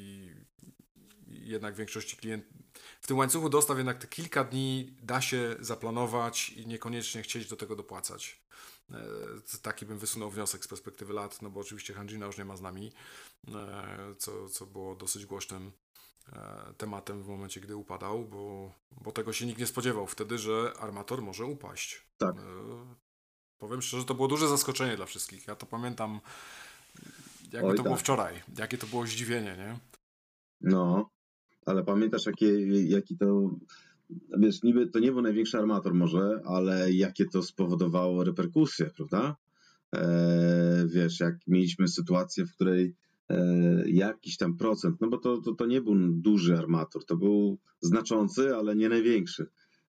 i jednak większości klientów. W tym łańcuchu dostaw jednak te kilka dni da się zaplanować i niekoniecznie chcieć do tego dopłacać. E, taki bym wysunął wniosek z perspektywy lat, no bo oczywiście Hanjina już nie ma z nami, e, co, co było dosyć głośnym e, tematem w momencie, gdy upadał, bo, bo tego się nikt nie spodziewał wtedy, że armator może upaść. Tak. Powiem szczerze, to było duże zaskoczenie dla wszystkich. Ja to pamiętam, jakby Oj, to tak. było wczoraj, jakie to było zdziwienie, nie? No, ale pamiętasz, jakie, jaki to. Wiesz, niby to nie był największy armator może, ale jakie to spowodowało reperkusje, prawda? E, wiesz, jak mieliśmy sytuację, w której e, jakiś tam procent, no bo to, to, to nie był duży armator, to był znaczący, ale nie największy.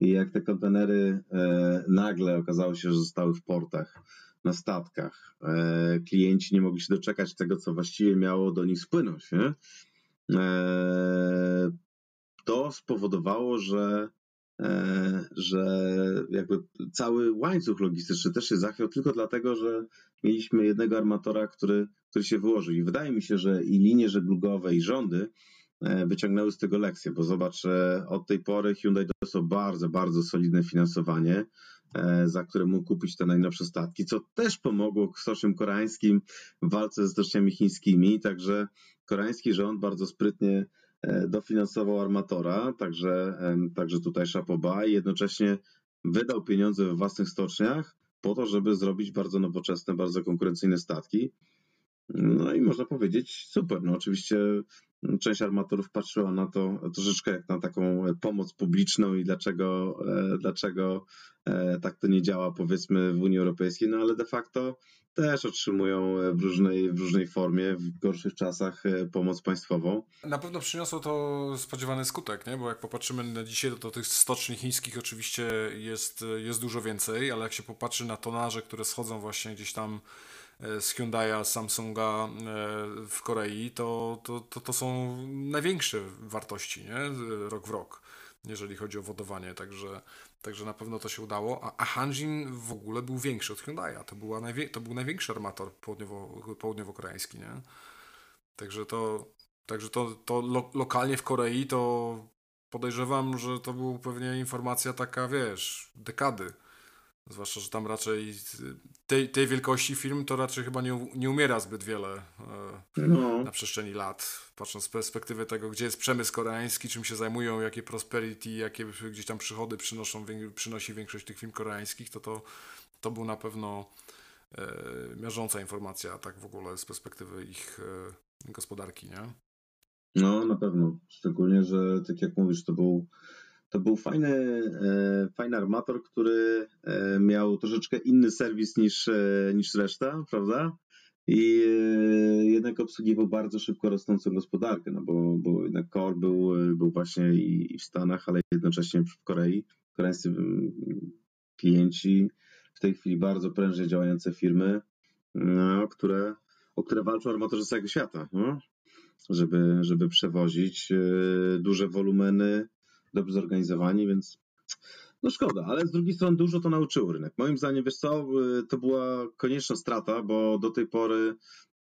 I jak te kontenery e, nagle okazało się, że zostały w portach, na statkach, e, klienci nie mogli się doczekać tego, co właściwie miało do nich spłynąć, nie? E, to spowodowało, że, e, że jakby cały łańcuch logistyczny też się zachwiał tylko dlatego, że mieliśmy jednego armatora, który, który się wyłożył. I wydaje mi się, że i linie żeglugowe, i rządy e, wyciągnęły z tego lekcję, bo zobacz, od tej pory Hyundai dostał bardzo, bardzo solidne finansowanie, za które mógł kupić te najnowsze statki, co też pomogło stoczniom koreańskim w walce ze stoczniami chińskimi, także koreański rząd bardzo sprytnie e, dofinansował armatora, także, także tutaj Szapoba i jednocześnie wydał pieniądze we własnych stoczniach po to, żeby zrobić bardzo nowoczesne, bardzo konkurencyjne statki. No i można powiedzieć super. No oczywiście część armatorów patrzyła na to troszeczkę jak na taką pomoc publiczną i dlaczego, e, dlaczego e, tak to nie działa powiedzmy w Unii Europejskiej, no ale de facto też otrzymują w różnej, w różnej formie w gorszych czasach e, pomoc państwową. Na pewno przyniosło to spodziewany skutek, nie? bo jak popatrzymy na dzisiaj, to, to tych stoczni chińskich oczywiście jest, jest dużo więcej, ale jak się popatrzy na tonaże, które schodzą właśnie gdzieś tam E, z Hyundai'a, Samsunga e, w Korei, to, to, to, to są największe wartości, nie? Rok w rok, jeżeli chodzi o wodowanie, także, także na pewno to się udało. A, a Hanjin w ogóle był większy od Hyundai'a, to, była najwie, to był największy armator południowo, południowo-koreański, nie? Także to, także to, to lo, lokalnie w Korei to podejrzewam, że to była pewnie informacja taka, wiesz, dekady Zwłaszcza, że tam raczej tej, tej wielkości film to raczej chyba nie, nie umiera zbyt wiele e, no. na przestrzeni lat. Patrząc z perspektywy tego, gdzie jest przemysł koreański, czym się zajmują, jakie prosperity, jakie gdzieś tam przychody przynoszą, przynosi większość tych film koreańskich, to to, to był na pewno e, miażdżąca informacja, tak w ogóle z perspektywy ich e, gospodarki, nie? No, na pewno. Szczególnie, że tak jak mówisz, to był to był fajny, e, fajny armator, który e, miał troszeczkę inny serwis niż, e, niż reszta, prawda? I jednak obsługiwał bardzo szybko rosnącą gospodarkę, no bo, bo jednak Core był, był właśnie i w Stanach, ale jednocześnie w Korei. Koreańscy klienci, w tej chwili bardzo prężnie działające firmy, no, które, o które walczą armatorzy całego świata, no? żeby, żeby przewozić duże wolumeny dobrze zorganizowani, więc no szkoda, ale z drugiej strony dużo to nauczyło rynek. Moim zdaniem, wiesz co, y, to była konieczna strata, bo do tej pory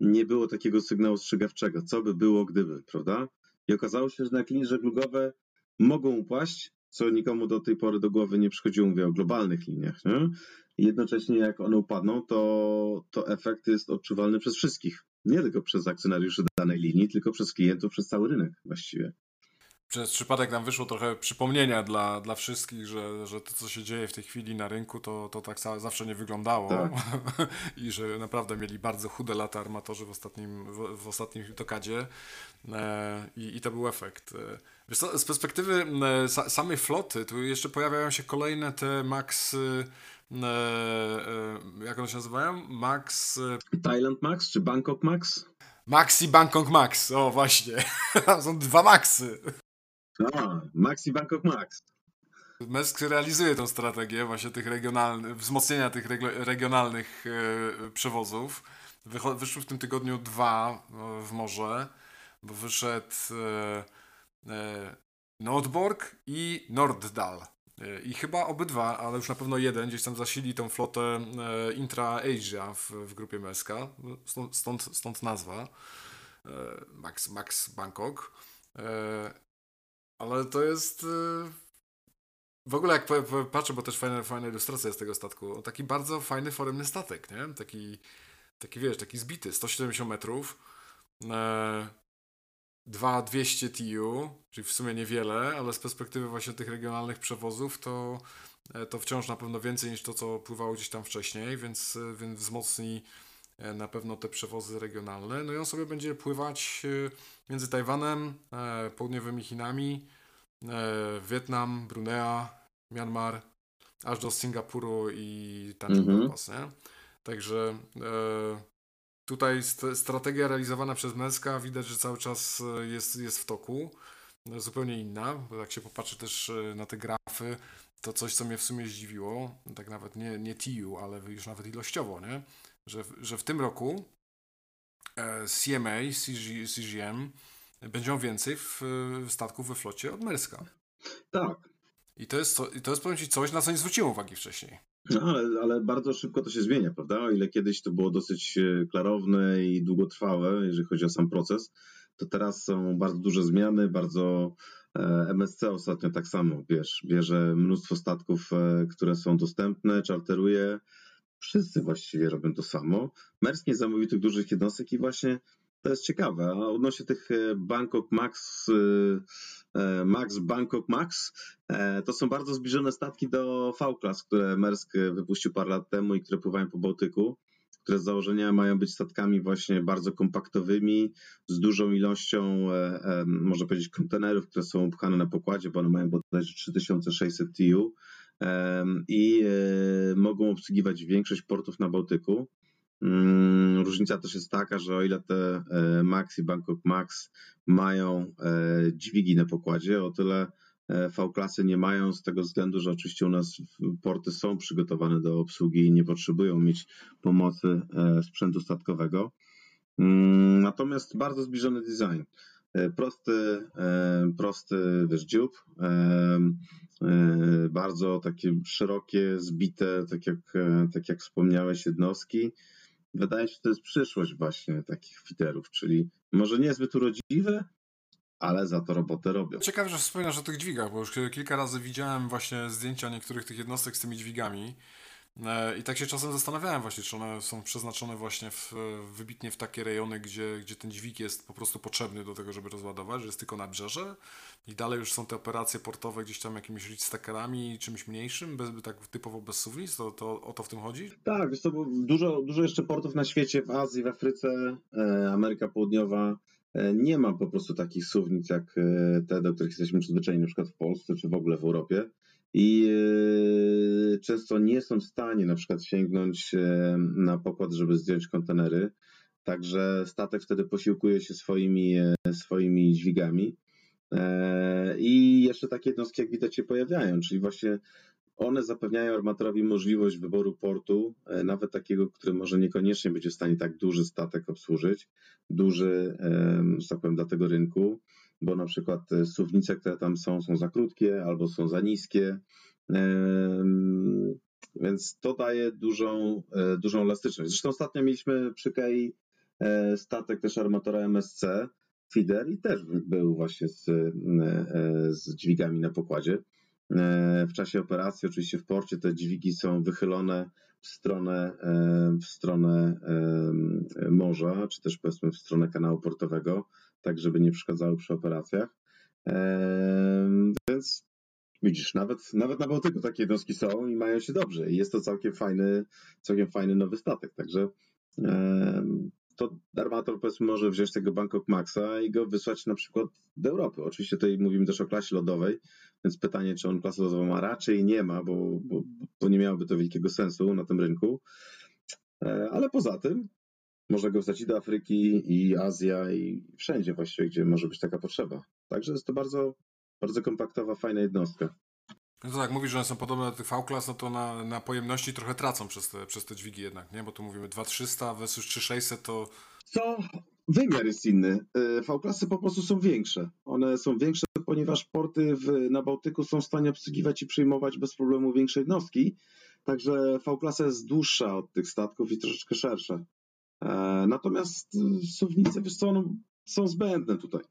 nie było takiego sygnału ostrzegawczego, co by było gdyby, prawda? I okazało się, że na linie żeglugowe mogą upaść, co nikomu do tej pory do głowy nie przychodziło, mówię o globalnych liniach. Nie? Jednocześnie jak one upadną, to, to efekt jest odczuwalny przez wszystkich. Nie tylko przez akcjonariuszy danej linii, tylko przez klientów, przez cały rynek właściwie przez przypadek nam wyszło trochę przypomnienia dla, dla wszystkich, że, że to, co się dzieje w tej chwili na rynku, to, to tak zawsze nie wyglądało tak. [LAUGHS] i że naprawdę mieli bardzo chude lata armatorzy w ostatnim, w, w ostatnim tokadzie e, i, i to był efekt. E, wiesz co, z perspektywy e, samej floty, tu jeszcze pojawiają się kolejne te Max e, e, jak one się nazywają? Max... E, Thailand Max czy Bangkok Max? Maxi Bangkok Max, o właśnie. [LAUGHS] Są dwa Maxy. A, Maxi Bangkok Max. Mesk realizuje tę strategię właśnie tych regionalnych, wzmocnienia tych regionalnych e, przewozów. Wyszły w tym tygodniu dwa e, w morze, bo wyszedł e, Nordborg i Norddal. I chyba obydwa, ale już na pewno jeden, gdzieś tam zasili tą flotę e, Intra-Asia w, w grupie Meska. Stąd, stąd nazwa. Max, Max Bangkok. Ale to jest. Y, w ogóle jak patrzę, bo też fajna, fajna ilustracja z tego statku, taki bardzo fajny, foremny statek, nie? Taki, taki wiesz, taki zbity, 170 metrów, e, 2200 TU, czyli w sumie niewiele, ale z perspektywy właśnie tych regionalnych przewozów to, e, to wciąż na pewno więcej niż to, co pływało gdzieś tam wcześniej, więc, więc wzmocni na pewno te przewozy regionalne. No i on sobie będzie pływać między Tajwanem, południowymi Chinami, Wietnam, Brunea, Myanmar, aż do Singapuru i Tanjung mm -hmm. nie? Także tutaj strategia realizowana przez Męska widać, że cały czas jest, jest w toku. Zupełnie inna, bo jak się popatrzy też na te grafy, to coś, co mnie w sumie zdziwiło, tak nawet nie, nie TU, ale już nawet ilościowo, nie? Że, że w tym roku e, CMA, CG, CGM będą więcej w, w statków we flocie od Merska. Tak. I to jest, i to jest powiem Ci coś, na co nie zwróciłem uwagi wcześniej. No, ale, ale bardzo szybko to się zmienia, prawda? O ile kiedyś to było dosyć e, klarowne i długotrwałe, jeżeli chodzi o sam proces, to teraz są bardzo duże zmiany, bardzo e, MSC ostatnio tak samo, wiesz, bierze mnóstwo statków, które są dostępne, czarteruje, wszyscy właściwie robią to samo. Mers nie zamówił tych dużych jednostek i właśnie to jest ciekawe. A odnośnie tych Bangkok Max, Max Bangkok Max, to są bardzo zbliżone statki do V-Class, które Mersk wypuścił parę lat temu i które pływają po Bałtyku które z założenia mają być statkami właśnie bardzo kompaktowymi, z dużą ilością, e, e, można powiedzieć, kontenerów, które są upchane na pokładzie, bo one mają bodajże 3600 TU i e, mogą obsługiwać większość portów na Bałtyku. Mm, różnica też jest taka, że o ile te Max i Bangkok Max mają dźwigi na pokładzie, o tyle E, V-klasy nie mają z tego względu, że oczywiście u nas porty są przygotowane do obsługi i nie potrzebują mieć pomocy e, sprzętu statkowego. Mm, natomiast bardzo zbliżony design. E, prosty, prosty wiesz, dziób, bardzo takie szerokie, zbite, tak jak, tak jak wspomniałeś, jednostki. Wydaje się, że to jest przyszłość właśnie takich fiterów, czyli może niezbyt urodziwe, ale za to robotę robią. Ciekawe, że wspominasz o tych dźwigach, bo już kilka razy widziałem właśnie zdjęcia niektórych tych jednostek z tymi dźwigami. E, I tak się czasem zastanawiałem właśnie, czy one są przeznaczone właśnie w, wybitnie w takie rejony, gdzie, gdzie ten dźwig jest po prostu potrzebny do tego, żeby rozładować, że jest tylko na brzeże i dalej już są te operacje portowe gdzieś tam jakimiś reach czymś mniejszym, bez, tak typowo bez suwnic, to, to o to w tym chodzi? Tak, to dużo, dużo jeszcze portów na świecie, w Azji, w Afryce, e, Ameryka Południowa, E, nie ma po prostu takich suwnic jak e, te, do których jesteśmy przyzwyczajeni na przykład w Polsce czy w ogóle w Europie i e, często nie są w stanie na przykład sięgnąć na pokład, żeby zdjąć kontenery. Także statek wtedy posiłkuje się swoimi, swoimi dźwigami. I jeszcze takie jednostki, jak widać, się pojawiają, czyli właśnie one zapewniają armatorowi możliwość wyboru portu, e, nawet takiego, który może niekoniecznie będzie w stanie tak duży statek obsłużyć, duży, że tak powiem, dla tego rynku, bo na przykład e, suwnice, które tam są, są za krótkie albo są za niskie. Więc to daje dużą, e, dużą elastyczność. Zresztą ostatnio mieliśmy przy KEI statek też armatora MSC, feeder i też był właśnie z, e, z dźwigami na pokładzie. E, w czasie operacji, oczywiście w porcie, te dźwigi są wychylone w stronę, e, w stronę morza, czy też powiedzmy w stronę kanału portowego, tak żeby nie przeszkadzały przy operacjach. Więc widzisz, nawet, nawet na Bałtyku takie jednostki są i mają się dobrze. I jest to całkiem fajny, całkiem fajny nowy statek. Także to Armator powiedzmy może wziąć tego Bangkok Maxa i go wysłać na przykład do Europy. Oczywiście tutaj mówimy też o klasie lodowej, więc pytanie, czy on klasę lodową ma, raczej nie ma, bo, bo, bo nie miałoby to wielkiego sensu na tym rynku. E, ale poza tym można go wstać i do Afryki, i Azja, i wszędzie właściwie, gdzie może być taka potrzeba. Także jest to bardzo, bardzo kompaktowa, fajna jednostka. No to tak, mówisz, że one są podobne do tych V-Class, no to na, na pojemności trochę tracą przez te, przez te dźwigi jednak, nie? Bo tu mówimy 2300 versus 3600 to... Co? Wymiar jest inny. E, V-klasy po prostu są większe. One są większe, ponieważ porty w, na Bałtyku są w stanie obsługiwać i przyjmować bez problemu większe jednostki. Także V-klasa jest dłuższa od tych statków i troszeczkę szersza. E, natomiast e, suwnice, wiesz co, no, są zbędne tutaj.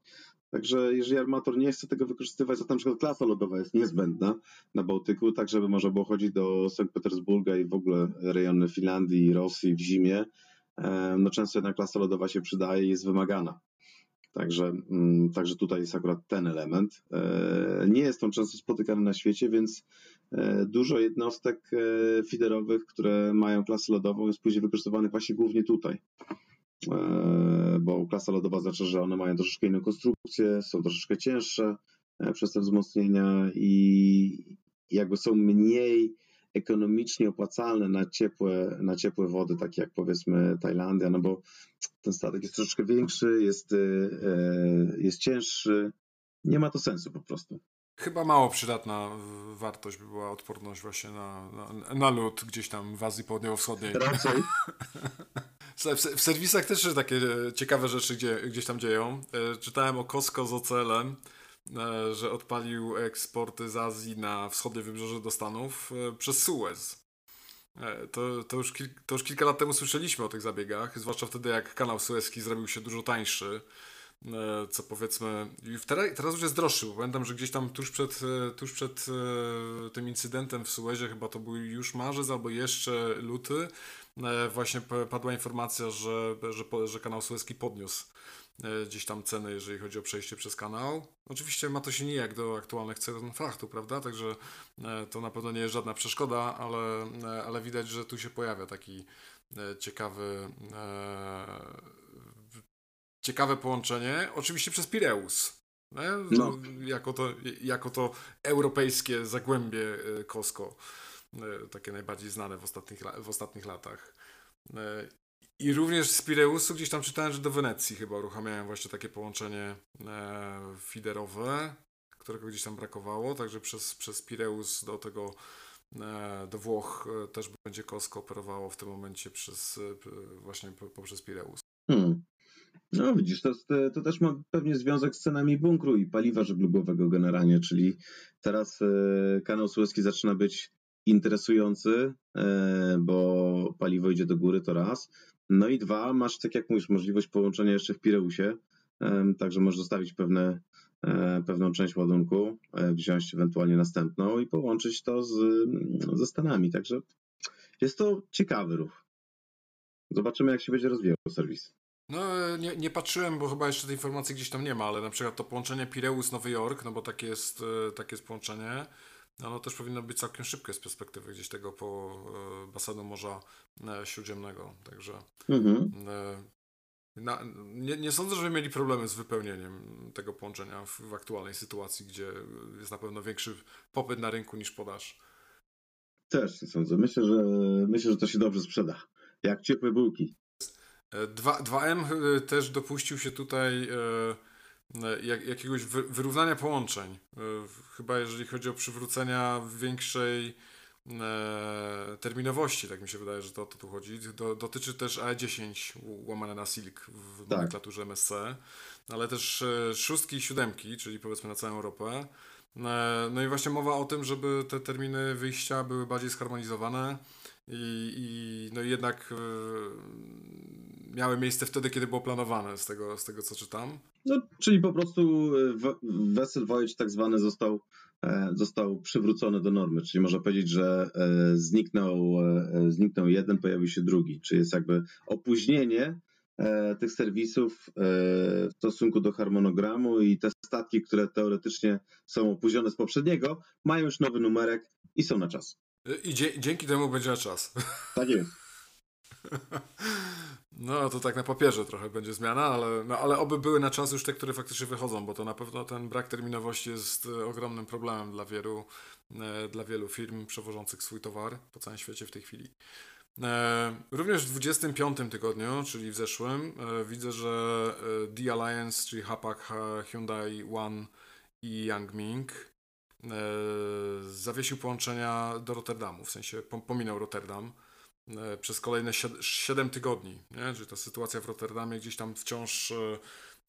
Także jeżeli armator nie chce tego wykorzystywać, to na przykład klasa lodowa jest niezbędna na Bałtyku, tak żeby można było chodzić do Sankt Petersburga i w ogóle rejony Finlandii i Rosji w zimie, no często jednak klasa lodowa się przydaje i jest wymagana. Także, mm, także tutaj jest akurat ten element. E, nie jest on często spotykany na świecie, więc e, dużo jednostek e, fiderowych, które mają klasę lodową, jest później wykorzystywanych właśnie głównie tutaj. Bo klasa lodowa znaczy, że one mają troszeczkę inną konstrukcję, są troszeczkę cięższe przez te wzmocnienia i jakby są mniej ekonomicznie opłacalne na ciepłe, na ciepłe wody, takie jak powiedzmy Tajlandia, no bo ten statek jest troszeczkę większy, jest, e, e, jest cięższy. Nie ma to sensu po prostu. Chyba mało przydatna wartość by była odporność właśnie na, na, na lód gdzieś tam w Azji Południowo-Wschodniej. Raczej. [LAUGHS] W, serwisach też się takie ciekawe rzeczy gdzie, gdzieś tam dzieją. E, czytałem o Costco z ocelem, że odpalił eksporty z Azji na wschodnie wybrzeże do Stanów przez Suez. E, to, to, już to już kilka lat temu słyszeliśmy o tych zabiegach, zwłaszcza wtedy jak kanał sueski zrobił się dużo tańszy, e, co powiedzmy, teraz, już jest droższy, bo pamiętam, że gdzieś tam tuż przed, e, tuż przed tym incydentem w Suezie, chyba to był już marzec albo jeszcze luty, właśnie padła informacja, że, że, że kanał sueski podniósł E, gdzieś tam ceny, jeżeli chodzi o przejście przez kanał. Oczywiście ma to się nijak do aktualnych cen frachtu, prawda? Także e, to na pewno nie jest żadna przeszkoda, ale, e, ale widać, że tu się pojawia taki ciekawy ciekawe połączenie. Oczywiście przez Pireus. No. Jako, to, jako to europejskie zagłębie Costco, takie najbardziej znane w ostatnich, w ostatnich latach. I również z Pireusu gdzieś tam czytałem, że do Wenecji chyba uruchamiałem właśnie takie połączenie e, feederowe, którego gdzieś tam brakowało, także przez, przez Pireus do tego e, do Włoch e, też będzie Costco operowało w tym momencie przez e, właśnie poprzez Pireus. Hmm. No widzisz, to, to też ma pewnie związek z cenami bunkru i paliwa żeglugowego generalnie, czyli teraz e, kanał Suezki zaczyna być interesujący, e, bo paliwo idzie do góry, to raz. No i dwa, masz, tak jak mówisz, możliwość połączenia jeszcze w Pireusie, także możesz zostawić pewne, e, pewną część ładunku, e, wziąć ewentualnie następną i połączyć to z, ze Stanami. Także jest to ciekawy ruch. Zobaczymy, jak się będzie rozwijał serwis. No, nie, nie patrzyłem, bo chyba jeszcze tej informacji gdzieś tam nie ma, ale na przykład to połączenie Pireus-Nowy Jork, no bo takie jest, e, takie jest połączenie, no, no też powinno być całkiem szybkie z perspektywy gdzieś tego po e, basenu Morza e, Śródziemnego. Także mhm. Na, nie, nie sądzę, żeby mieli problemy z wypełnieniem tego połączenia w, w, aktualnej sytuacji, gdzie jest na pewno większy popyt na rynku niż podaż. Też nie sądzę. Myślę, że myślę, że to się dobrze sprzeda. Jak ciepłe bułki. 2, 2M też dopuścił się tutaj E, jak, jakiegoś wyrównania połączeń. E, chyba jeżeli chodzi o przywrócenia większej e, terminowości, tak mi się wydaje, że to o to tu chodzi. Do, dotyczy też AE10 łamane na Silk w tak. nomenklaturze MSC, ale też szóstki i siódemki, czyli powiedzmy na całą Europę. No i właśnie mowa o tym, żeby te terminy wyjścia były bardziej zharmonizowane i, i no jednak miały miejsce wtedy, kiedy było planowane, z tego, z tego co czytam. No, czyli po prostu e, w- Vessel Voyage tak zwany został, e, został przywrócony do normy, czyli można powiedzieć, że e, zniknął, e, zniknął jeden, pojawił się drugi, czyli jest jakby opóźnienie e, tych serwisów e, w stosunku do harmonogramu i te statki, które teoretycznie są opóźnione z poprzedniego, mają już nowy numerek i są na czas. I dzie- dzięki temu będzie na czas. Tak jest. [LAUGHS] No to tak na papierze trochę będzie zmiana, ale, no, ale oby były na czas już te, które faktycznie wychodzą, bo to na pewno ten brak terminowości jest e, ogromnym problemem dla wielu, e, dla wielu firm przewożących swój towar po całym świecie w tej chwili. E, Również w 25 tygodniu, czyli w zeszłym, widzę, że The Alliance, czyli Hapak, Ha- Hyundai One i Yangming zawiesił połączenia do Rotterdamu, w sensie pom- pominął Rotterdam e, przez kolejne 7 tygodni. Nie? Czyli ta sytuacja w Rotterdamie gdzieś tam wciąż, e,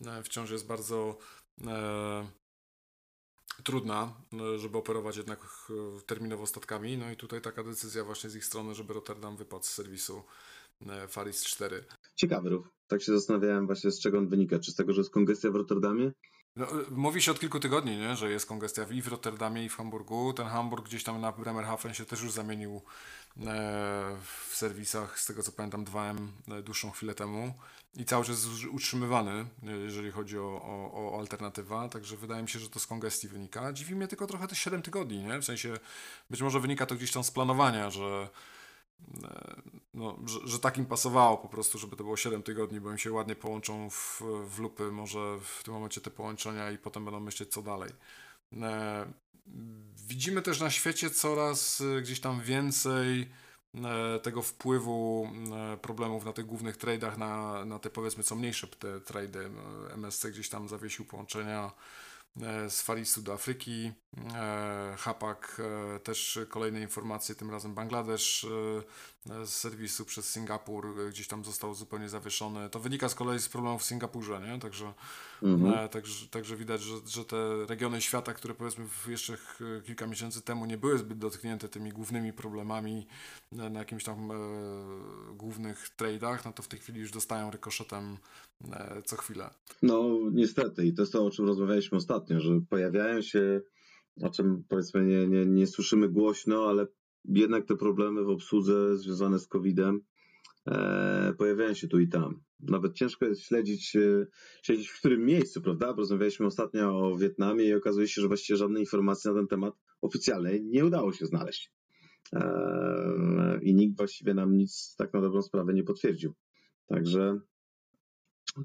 e, wciąż jest bardzo e, trudna, e, żeby operować jednak e, terminowo statkami. No i tutaj taka decyzja właśnie z ich strony, żeby Rotterdam wypadł z serwisu e, Faris 4. Ciekawy ruch. Tak się zastanawiałem właśnie z czego on wynika. Czy z tego, że jest kongestia w Rotterdamie? No, e, mówi się od kilku tygodni, nie? że jest kongestia i w Rotterdamie, i w Hamburgu. Ten Hamburg gdzieś tam na Bremerhaven się też już zamienił e, w serwisach, z tego co pamiętam, 2M e, dłuższą chwilę temu. I cały czas utrzymywany, e, jeżeli chodzi o, o, o alternatywa. Także wydaje mi się, że to z kongestii wynika. Dziwi mnie tylko trochę te 7 tygodni, nie? W sensie być może wynika to gdzieś tam z planowania, że no, że, że tak im pasowało po prostu, żeby to było 7 tygodni, bo im się ładnie połączą w, w lupy, może w tym momencie te połączenia i potem będą myśleć co dalej. E, widzimy też na świecie coraz e, gdzieś tam więcej e, tego wpływu problemów na tych głównych tradeach, na, na te powiedzmy co mniejsze te trady. MSC gdzieś tam zawiesił połączenia e, z Farisu do Afryki. E, Hapak e, też kolejne informacje, tym razem Bangladesz z serwisu przez Singapur e, gdzieś tam został zupełnie zawieszony. To wynika z kolei z problemów w Singapurze, nie? Także, Mhm. e, także, także widać, że, że te regiony świata, które powiedzmy jeszcze ch- kilka miesięcy temu nie były zbyt dotknięte tymi głównymi problemami na, na jakimś tam e, głównych tradeach, no to w tej chwili już dostają rykoszetem e, co chwilę. No, niestety, i to jest to, o czym rozmawialiśmy ostatnio, że pojawiają się, o czym powiedzmy nie, nie, nie słyszymy głośno, ale jednak te problemy w obsłudze związane z COVID-em e, pojawiają się tu i tam. Nawet ciężko jest śledzić, e, śledzić w którym miejscu, prawda? Bo rozmawialiśmy ostatnio o Wietnamie i okazuje się, że właściwie żadnej informacji na ten temat oficjalnej nie udało się znaleźć. E, I nikt właściwie nam nic tak na dobrą sprawę nie potwierdził. Także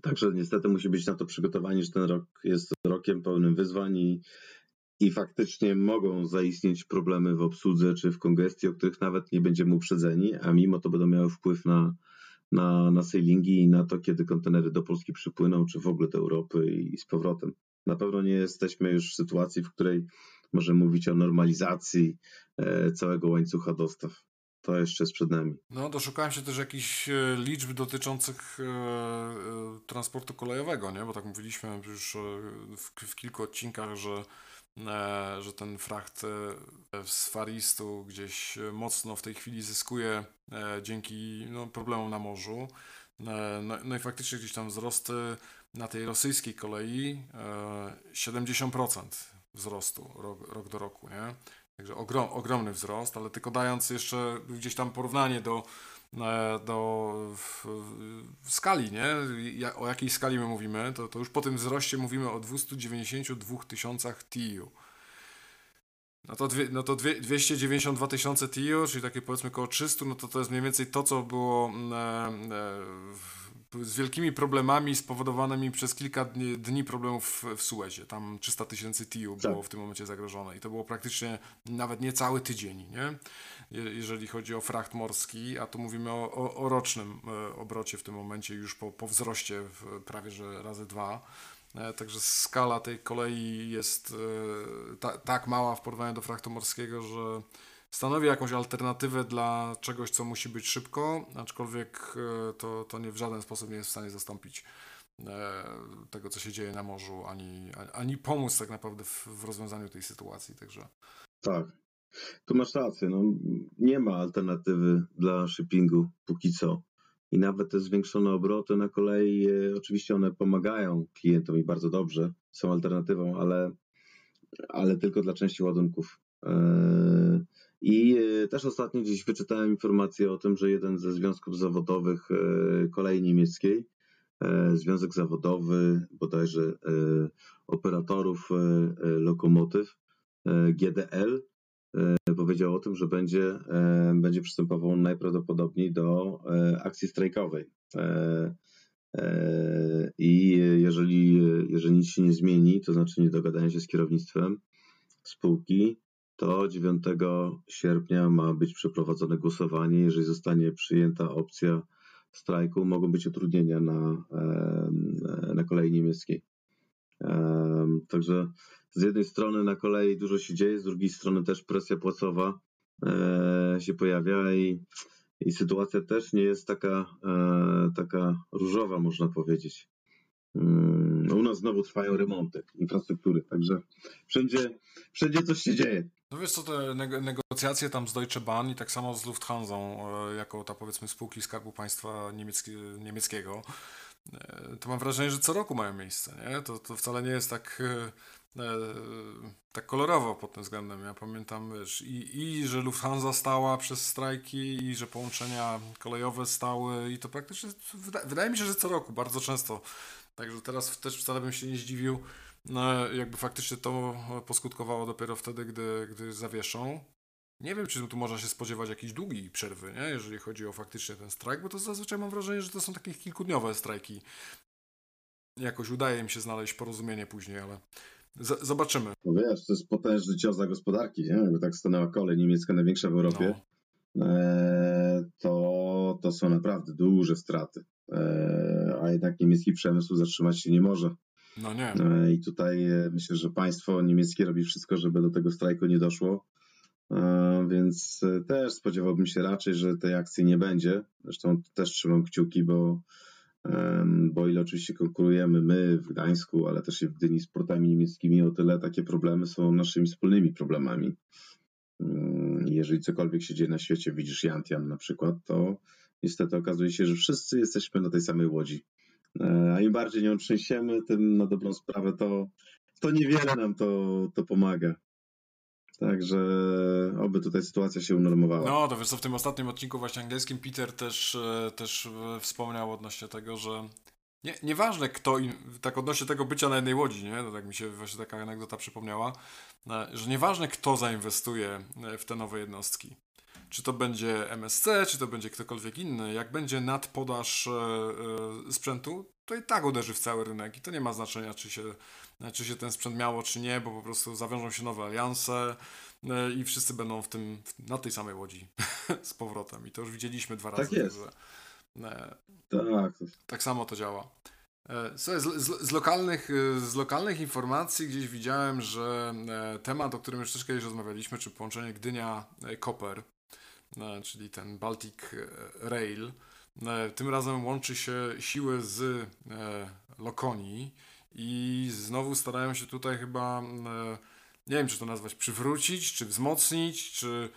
Także niestety musi być na to przygotowani, że ten rok jest rokiem pełnym wyzwań i, i faktycznie mogą zaistnieć problemy w obsłudze czy w kongestii, o których nawet nie będziemy uprzedzeni, a mimo to będą miały wpływ na, na, na sailingi i na to, kiedy kontenery do Polski przypłyną, czy w ogóle do Europy i, i z powrotem. Na pewno nie jesteśmy już w sytuacji, w której możemy mówić o normalizacji e, całego łańcucha dostaw. To jeszcze jest przed nami. No, doszukałem się też jakichś e, liczb dotyczących e, e, transportu kolejowego, nie? Bo tak mówiliśmy już e, w, w kilku odcinkach, że, że ten fracht e, z Faristu gdzieś e, mocno w tej chwili zyskuje e, dzięki no, problemom na morzu. E, no, no i faktycznie gdzieś tam wzrosty na tej rosyjskiej kolei e, 70% wzrostu rok, rok do roku, nie? Także ogrom, ogromny wzrost, ale tylko dając jeszcze gdzieś tam porównanie do, e, do w, w skali, nie? Ja, o jakiej skali my mówimy, to, to już po tym wzroście mówimy o 292 tysiącach TIU. No to, dwie, no to dwie, 292 tysiące TIU, czyli takie powiedzmy około 300, no to to jest mniej więcej to, co było mm, e, e, z wielkimi problemami spowodowanymi przez kilka dni, dni problemów w, w Suezie. Tam 300 tysięcy TIU było Tak. w tym momencie zagrożone i to było praktycznie nawet nie cały tydzień, nie? Je- Jeżeli chodzi o fracht morski, a tu mówimy o, o, o rocznym e, obrocie w tym momencie już po, po wzroście prawie że razy dwa. E, Także skala tej kolei jest e, ta, tak mała w porównaniu do fraktu morskiego, że stanowi jakąś alternatywę dla czegoś, co musi być szybko, aczkolwiek to, to nie w żaden sposób nie jest w stanie zastąpić tego, co się dzieje na morzu, ani- ani pomóc tak naprawdę w, w rozwiązaniu tej sytuacji. Także Tak. Tu masz rację. No, nie ma alternatywy dla shippingu póki co. i nawet te zwiększone obroty na kolei, e, oczywiście one pomagają klientom i bardzo dobrze, są alternatywą, ale, ale tylko dla części ładunków. E, I e, też ostatnio gdzieś wyczytałem informację o tym, że jeden ze związków zawodowych kolei niemieckiej, związek zawodowy bodajże operatorów lokomotyw, GDL, powiedział o tym, że będzie, będzie przystępował najprawdopodobniej do akcji strajkowej. I jeżeli, jeżeli nic się nie zmieni, to znaczy nie dogadają się z kierownictwem spółki, to 9 sierpnia ma być przeprowadzone głosowanie. Jeżeli zostanie przyjęta opcja strajku, mogą być utrudnienia na, na kolei niemieckiej. Także z jednej strony na kolei dużo się dzieje, z drugiej strony też presja płacowa e, się pojawia i, i sytuacja też nie jest taka, e, taka różowa, można powiedzieć. Mm, u nas znowu trwają remonty infrastruktury, także wszędzie, wszędzie coś się dzieje. No wiesz co, te negocjacje tam z Deutsche Bahn i tak samo z Lufthansa, e, jako ta powiedzmy spółki Skarbu Państwa niemiecki, niemieckiego, to mam wrażenie, że co roku mają miejsce, nie? To, to wcale nie jest tak tak kolorowo pod tym względem. Ja pamiętam, wiesz, i, i że Lufthansa stała przez strajki, i że połączenia kolejowe stały, i to praktycznie, wyda, wydaje mi się, że co roku, bardzo często. Także teraz też wcale bym się nie zdziwił, no, jakby faktycznie to poskutkowało dopiero wtedy, gdy, gdy zawieszą. Nie wiem, czy tu można się spodziewać jakiejś długiej przerwy, nie? jeżeli chodzi o faktycznie ten strajk, bo to zazwyczaj mam wrażenie, że to są takie kilkudniowe strajki. Jakoś udaje mi się znaleźć porozumienie później, ale z zobaczymy. No wiesz, to jest potężny cios dla gospodarki, nie? Jakby tak stanęła kolej niemiecka największa w Europie, no. e, to, to są naprawdę duże straty. E, a jednak niemiecki przemysł zatrzymać się nie może. No nie. E, I tutaj e, myślę, że państwo niemieckie robi wszystko, żeby do tego strajku nie doszło. E, więc e, też spodziewałbym się raczej, że tej akcji nie będzie. Zresztą też trzymam kciuki, bo bo ile oczywiście konkurujemy my w Gdańsku, ale też i w Gdyni z portami niemieckimi, o tyle takie problemy są naszymi wspólnymi problemami. Mm, jeżeli cokolwiek się dzieje na świecie, widzisz Jantian na przykład, to niestety okazuje się, że wszyscy jesteśmy na tej samej łodzi. E, a im bardziej nią trzęsiemy, tym na dobrą sprawę to, to niewiele nam to, to pomaga. Także oby tutaj sytuacja się unormowała. No, to wiesz co, w tym ostatnim odcinku właśnie angielskim Peter też, e, też e, wspomniał odnośnie tego, że nie, nieważne kto, tak odnośnie tego bycia na jednej łodzi, nie? To tak mi się właśnie taka anegdota przypomniała, e, że nieważne kto zainwestuje w te nowe jednostki, czy to będzie MSC, czy to będzie ktokolwiek inny, jak będzie nadpodaż sprzętu, to i tak uderzy w cały rynek i to nie ma znaczenia, czy się czy się ten sprzęt miało, czy nie, bo po prostu zawiążą się nowe alianse e, i wszyscy będą w tym, na tej samej łodzi [LAUGHS] z powrotem. I to już widzieliśmy dwa razy. Tak jest. Że, e, tak. tak samo to działa. E, z, z, z, lokalnych, z lokalnych informacji gdzieś widziałem, że temat, o którym już też kiedyś rozmawialiśmy, czy połączenie Gdynia-Koper, czyli ten Baltic Rail, tym razem łączy się siły z Lokonii i znowu starają się tutaj chyba, e, nie wiem czy to nazwać, przywrócić, czy wzmocnić, czy,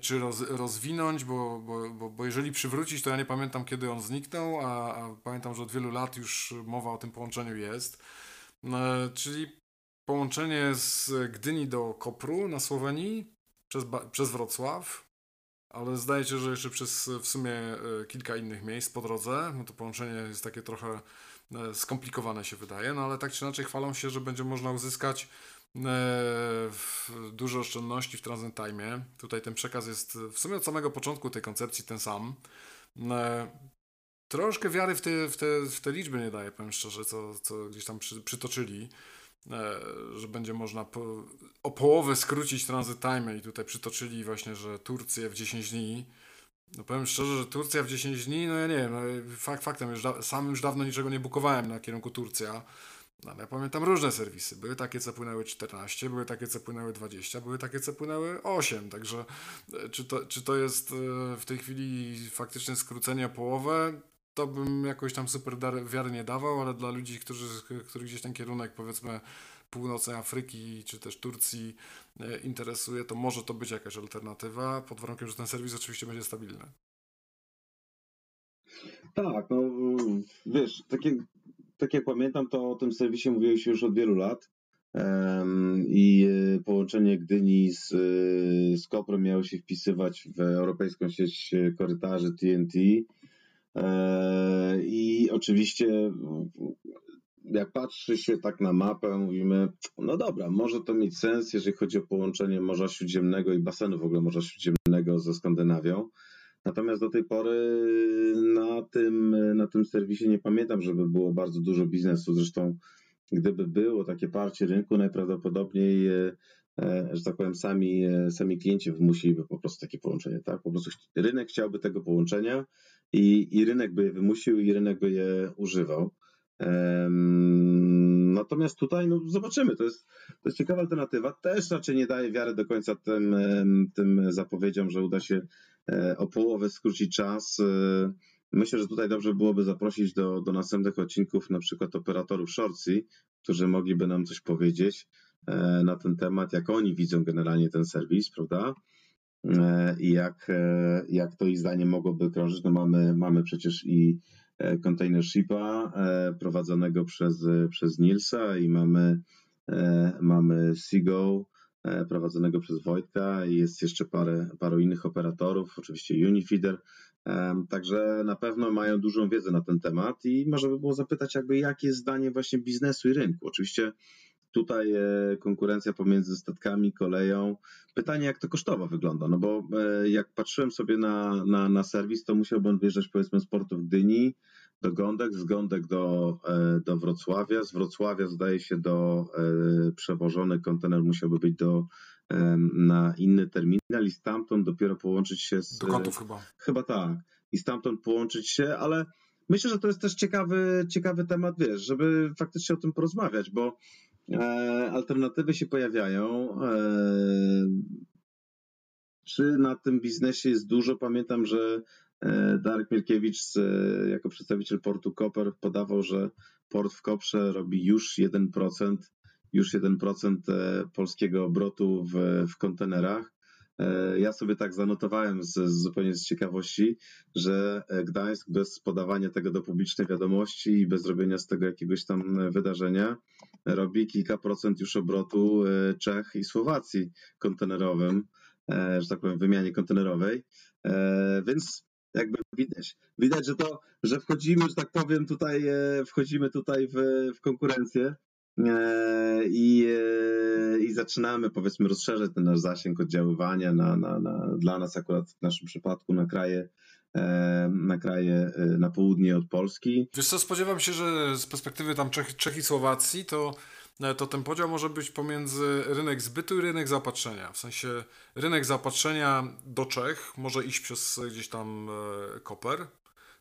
czy roz, rozwinąć, bo, bo, bo, bo jeżeli przywrócić, to ja nie pamiętam kiedy on zniknął, a, a pamiętam, że od wielu lat już mowa o tym połączeniu jest. E, czyli połączenie z Gdyni do Kopru na Słowenii przez, przez Wrocław, ale zdaje się, że jeszcze przez w sumie e, kilka innych miejsc po drodze. No to połączenie jest takie trochę E, skomplikowane się wydaje, no ale tak czy inaczej chwalą się, że będzie można uzyskać e, dużo oszczędności w transit time. Tutaj ten przekaz jest w sumie od samego początku tej koncepcji ten sam. E, troszkę wiary w te, w te, w te liczby nie daje, powiem szczerze, co, co gdzieś tam przy, przytoczyli, że będzie można po, o połowę skrócić transit time i tutaj przytoczyli właśnie, że Turcję w 10 dni. No powiem szczerze, że Turcja w 10 dni, no ja nie wiem, no fakt faktem, już da, sam już dawno niczego nie bukowałem na kierunku Turcja, no, ale ja pamiętam różne serwisy. Były takie, co płynęły 14, były takie, co płynęły 20, były takie, co płynęły 8, także e, czy to, czy to jest e, w tej chwili faktycznie skrócenie o połowę, to bym jakoś tam super wiary nie dawał, ale dla ludzi, którzy, których gdzieś ten kierunek powiedzmy północnej Afryki czy też Turcji e, interesuje, to może to być jakaś alternatywa, pod warunkiem, że ten serwis oczywiście będzie stabilny. Tak, no wiesz, takie, tak jak pamiętam, to o tym serwisie mówiło się już od wielu lat um, i e, połączenie Gdyni z, e, z Koprem miało się wpisywać w europejską sieć korytarzy TNT i oczywiście jak patrzy się tak na mapę, mówimy, no dobra, może to mieć sens, jeżeli chodzi o połączenie Morza Śródziemnego i basenu w ogóle Morza Śródziemnego ze Skandynawią. Natomiast do tej pory na tym, na tym serwisie nie pamiętam, żeby było bardzo dużo biznesu. Zresztą, gdyby było takie parcie rynku, najprawdopodobniej, e, że tak powiem, sami, e, sami klienci wymusiliby po prostu takie połączenie. Tak? Po prostu rynek chciałby tego połączenia i, i rynek by je wymusił i rynek by je używał. Natomiast tutaj no, zobaczymy, to jest, to jest ciekawa alternatywa. Też raczej nie daje wiary do końca tym, tym zapowiedziom, że uda się e, o połowę skrócić czas. E, myślę, że tutaj dobrze byłoby zaprosić do, do następnych odcinków na przykład operatorów Shortsy, którzy mogliby nam coś powiedzieć e, na ten temat, jak oni widzą generalnie ten serwis, prawda? I jak, jak to ich zdaniem mogłoby krążyć. No mamy, mamy przecież i container shipa e, prowadzonego przez, przez Nilsa i mamy, e, mamy Seago e, prowadzonego przez Wojtka i jest jeszcze parę, paru innych operatorów, oczywiście Unifeeder, Także na pewno mają dużą wiedzę na ten temat i może by było zapytać, jakby jakie jest zdanie właśnie biznesu i rynku. Oczywiście tutaj konkurencja pomiędzy statkami, koleją. Pytanie, jak to kosztowo wygląda, no bo jak patrzyłem sobie na, na, na serwis, to musiałbym wjeżdżać powiedzmy z portu w Gdyni, do Gądek, z Gądek do, e, do Wrocławia, z Wrocławia zdaje się do e, przewożony kontener musiałby być do, e, na inny terminal i stamtąd dopiero połączyć się z... Do kątów chyba. Chyba tak. I stamtąd połączyć się, ale myślę, że to jest też ciekawy, ciekawy temat, wiesz, żeby faktycznie o tym porozmawiać, bo alternatywy się pojawiają. Czy na tym biznesie jest dużo? Pamiętam, że E, Darek Mielkiewicz jako przedstawiciel portu Koper podawał, że port w Koprze robi już 1%, już 1% e, polskiego obrotu w, w kontenerach. E, ja sobie tak zanotowałem z, zupełnie z ciekawości, że Gdańsk bez podawania tego do publicznej wiadomości i bez robienia z tego jakiegoś tam wydarzenia robi kilka procent już obrotu Czech i Słowacji kontenerowym, że tak powiem, w wymianie kontenerowej. Więc jakby widać, widać, że to, że wchodzimy, że tak powiem, tutaj e, wchodzimy tutaj w, w konkurencję e, i, e, i zaczynamy powiedzmy rozszerzać ten nasz zasięg oddziaływania na, na, na, dla nas akurat w naszym przypadku na kraje na kraje na południe od Polski. Wiesz co, spodziewam się, że z perspektywy tam Czech, Czech i Słowacji to E, to ten podział może być pomiędzy rynek zbytu i rynek zaopatrzenia. W sensie rynek zaopatrzenia do Czech może iść przez gdzieś tam e, Koper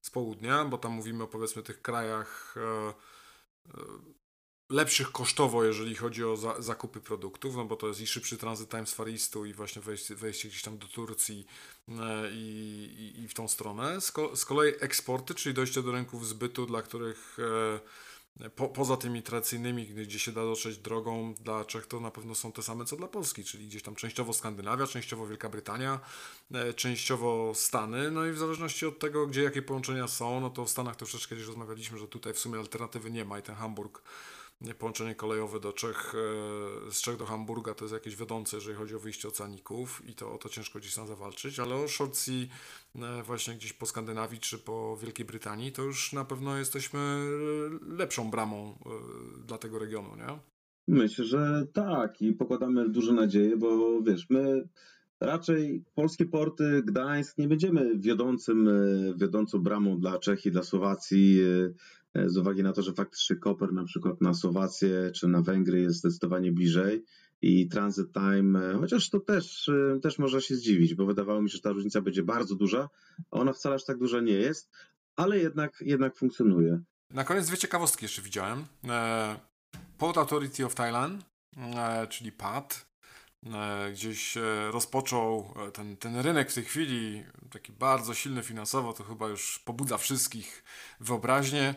z południa, bo tam mówimy o powiedzmy tych krajach e, lepszych kosztowo, jeżeli chodzi o za, zakupy produktów, no bo to jest i szybszy tranzyt time z Faristu i właśnie wejście, wejście gdzieś tam do Turcji i, i, i w tą stronę. Z, ko, z kolei eksporty, czyli dojście do rynków zbytu, dla których po, poza tymi tradycyjnymi, gdzie się da dotrzeć drogą dla Czech, to na pewno są te same co dla Polski, czyli gdzieś tam częściowo Skandynawia, częściowo Wielka Brytania, e, częściowo Stany, no i w zależności od tego, gdzie jakie połączenia są, no to w Stanach troszeczkę gdzieś rozmawialiśmy, że tutaj w sumie alternatywy nie ma i ten Hamburg połączenie kolejowe do Czech, e, z Czech do Hamburga to jest jakieś wiodące, jeżeli chodzi o wyjście oceaników i to o to ciężko gdzieś tam zawalczyć, ale o sea e, właśnie gdzieś po Skandynawii czy po Wielkiej Brytanii to już na pewno jesteśmy e, lepszą bramą dla tego regionu, nie? Myślę, że tak i pokładamy duże nadzieje, bo wiesz, my raczej polskie porty, Gdańsk, nie będziemy wiodącym, wiodącą bramą dla Czech i dla Słowacji z uwagi na to, że faktycznie Koper na przykład na Słowację czy na Węgry jest zdecydowanie bliżej i transit time, e, chociaż to też, e, też można się zdziwić, bo wydawało mi się, że ta różnica będzie bardzo duża, a ona wcale aż tak duża nie jest, ale jednak, jednak funkcjonuje. Na koniec dwie ciekawostki jeszcze widziałem. Port Authority of Thailand, czyli PAT, gdzieś rozpoczął ten, ten rynek w tej chwili, taki bardzo silny finansowo, to chyba już pobudza wszystkich wyobraźnię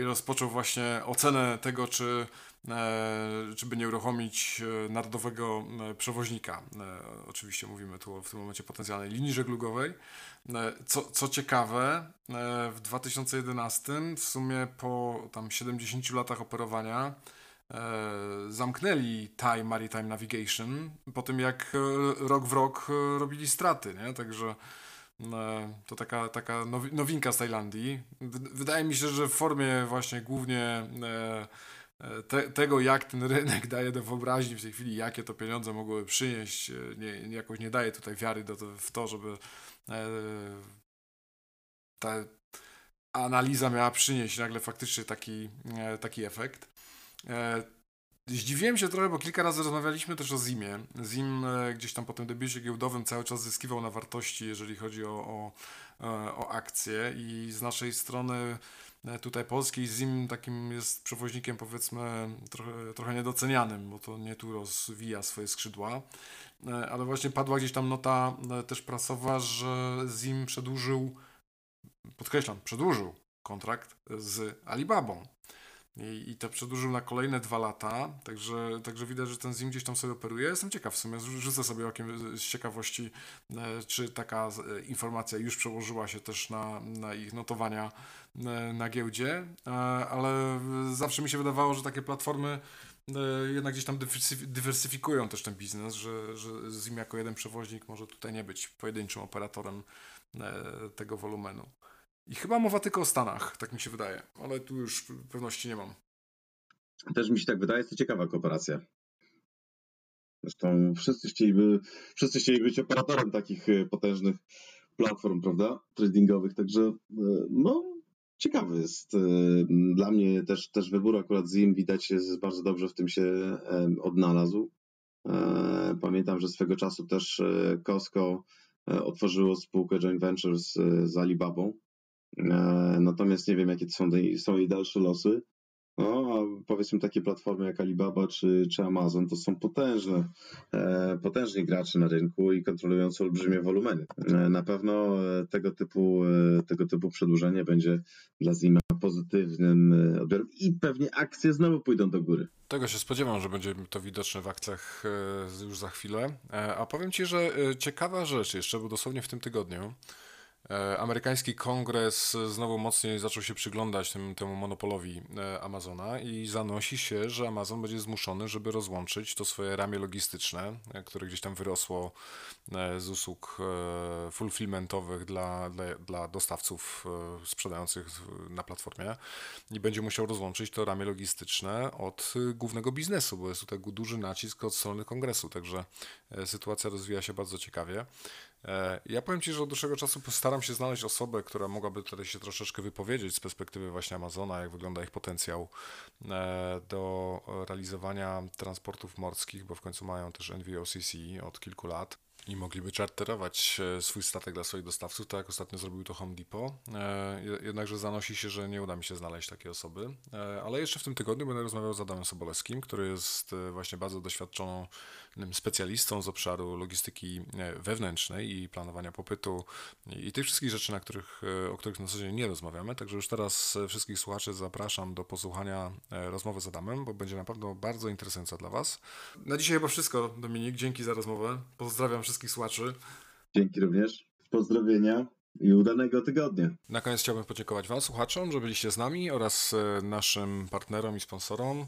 i rozpoczął właśnie ocenę tego, czy e, żeby nie uruchomić e, narodowego e, przewoźnika. E, Oczywiście mówimy tu w tym momencie potencjalnej linii żeglugowej. E, Co, co ciekawe, e, w 2011 w sumie po tam 70 latach operowania e, zamknęli Thai Maritime Navigation po tym jak e, rok w rok e, robili straty, nie? Także e, to taka, taka nowi- nowinka z Tajlandii. Wydaje mi się, że w formie właśnie głównie e, e, te, tego, jak ten rynek [LAUGHS] daje do wyobraźni w tej chwili, jakie to pieniądze mogłyby przynieść, e, nie, jakoś nie daje tutaj wiary do, w to, żeby e, ta analiza miała przynieść nagle faktycznie taki, e, taki efekt. Zdziwiłem się trochę, bo kilka razy rozmawialiśmy też o Zimie. Zim e, gdzieś tam po tym debiucie giełdowym cały czas zyskiwał na wartości, jeżeli chodzi o, o, e, o akcje i z naszej strony e, tutaj polskiej Zim takim jest przewoźnikiem powiedzmy trochę, trochę niedocenianym, bo to nie tu rozwija swoje skrzydła. Ale właśnie padła gdzieś tam nota też prasowa, że Zim przedłużył, podkreślam, przedłużył kontrakt z Alibabą. I, I to przedłużył na kolejne dwa lata, także, także widać, że ten Zim gdzieś tam sobie operuje. Jestem ciekaw w sumie, rzu- rzucę sobie okiem z ciekawości, e, czy taka e, informacja już przełożyła się też na, na ich notowania e, na giełdzie, ale zawsze mi się wydawało, że takie platformy jednak gdzieś tam dywersyf- dywersyfikują też ten biznes, że, że Zim jako jeden przewoźnik może tutaj nie być pojedynczym operatorem tego wolumenu. I chyba mowa tylko o Stanach, tak mi się wydaje, ale tu już pewności nie mam. Też mi się tak wydaje, jest to ciekawa kooperacja. Zresztą wszyscy chcieliby, wszyscy chcieli być operatorem takich e, potężnych platform, prawda, tradingowych, także e, no, ciekawy jest. e, Dla mnie też, też wybór akurat Zim widać jest bardzo dobrze w tym się odnalazł. Pamiętam, że swego czasu też Costco otworzyło spółkę joint venture z, z Alibabą. E, Natomiast nie wiem, jakie są, są jej dalsze losy. No, a powiedzmy takie platformy jak Alibaba czy, czy Amazon to są potężne, e, potężni gracze na rynku i kontrolujący olbrzymie wolumeny. E, na pewno e, tego typu, e, tego typu przedłużenie będzie dla Zima pozytywnym e, odbiorem i pewnie akcje znowu pójdą do góry. Tego się spodziewam, że będzie to widoczne w akcjach już za chwilę. A powiem Ci, że ciekawa rzecz jeszcze, bo dosłownie w tym tygodniu amerykański kongres znowu mocniej zaczął się przyglądać tym, temu monopolowi e, Amazona i zanosi się, że Amazon będzie zmuszony, żeby rozłączyć to swoje ramię logistyczne, e, które gdzieś tam wyrosło e, z usług e, fulfillmentowych dla, dla, dla dostawców e, sprzedających na platformie i będzie musiał rozłączyć to ramię logistyczne od głównego biznesu, bo jest tutaj duży nacisk od strony kongresu, także e, sytuacja rozwija się bardzo ciekawie. E, Ja powiem Ci, że od dłuższego czasu postaram się znaleźć osobę, która mogłaby tutaj się troszeczkę wypowiedzieć z perspektywy właśnie Amazona, jak wygląda ich potencjał e, do realizowania transportów morskich, bo w końcu mają też NVOCC od kilku lat i mogliby czarterować e, swój statek dla swoich dostawców, tak jak ostatnio zrobił to Home Depot. Je- Jednakże zanosi się, że nie uda mi się znaleźć takiej osoby. Ale jeszcze w tym tygodniu będę rozmawiał z Adamem Sobolewskim, który jest właśnie bardzo doświadczonym specjalistą z obszaru logistyki e, wewnętrznej i planowania popytu i tych wszystkich rzeczy, na których, e, o których na co dzień nie rozmawiamy. Także już teraz e, wszystkich słuchaczy zapraszam do posłuchania rozmowy z Adamem, bo będzie na pewno bardzo interesująca dla Was. Na dzisiaj chyba wszystko, Dominik. Dzięki za rozmowę. Pozdrawiam wszystkich słuchaczy. Dzięki również. Pozdrowienia i udanego tygodnia. Na koniec chciałbym podziękować Wam, słuchaczom, że byliście z nami oraz naszym partnerom i sponsorom,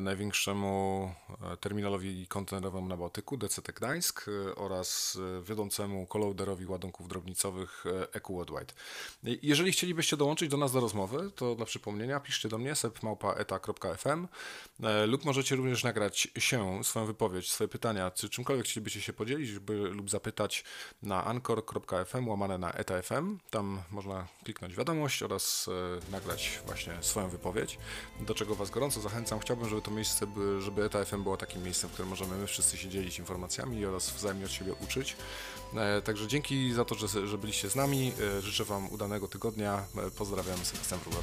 największemu e, terminalowi kontenerowemu na Bałtyku, DCT Gdańsk e, oraz e, wiodącemu kolauderowi ładunków drobnicowych e, EQ Worldwide. Jeżeli chcielibyście dołączyć do nas do rozmowy, to dla przypomnienia piszcie do mnie sepmałpa.eta.fm e, lub możecie również nagrać się, swoją wypowiedź, swoje pytania, czy czymkolwiek chcielibyście się podzielić by, lub zapytać na anchor.fm łamane na eta.fm. Tam można kliknąć wiadomość oraz e, nagrać właśnie swoją wypowiedź, do czego Was gorąco zachęcam. Chciałbym, żeby to miejsce, by, żeby eta.fm było takim miejscem, w którym możemy my wszyscy się dzielić informacjami oraz wzajemnie od siebie uczyć. E, Także dzięki za to, że, że byliście z nami. E, Życzę Wam udanego tygodnia. E, Pozdrawiam, Sebastian Wróbel.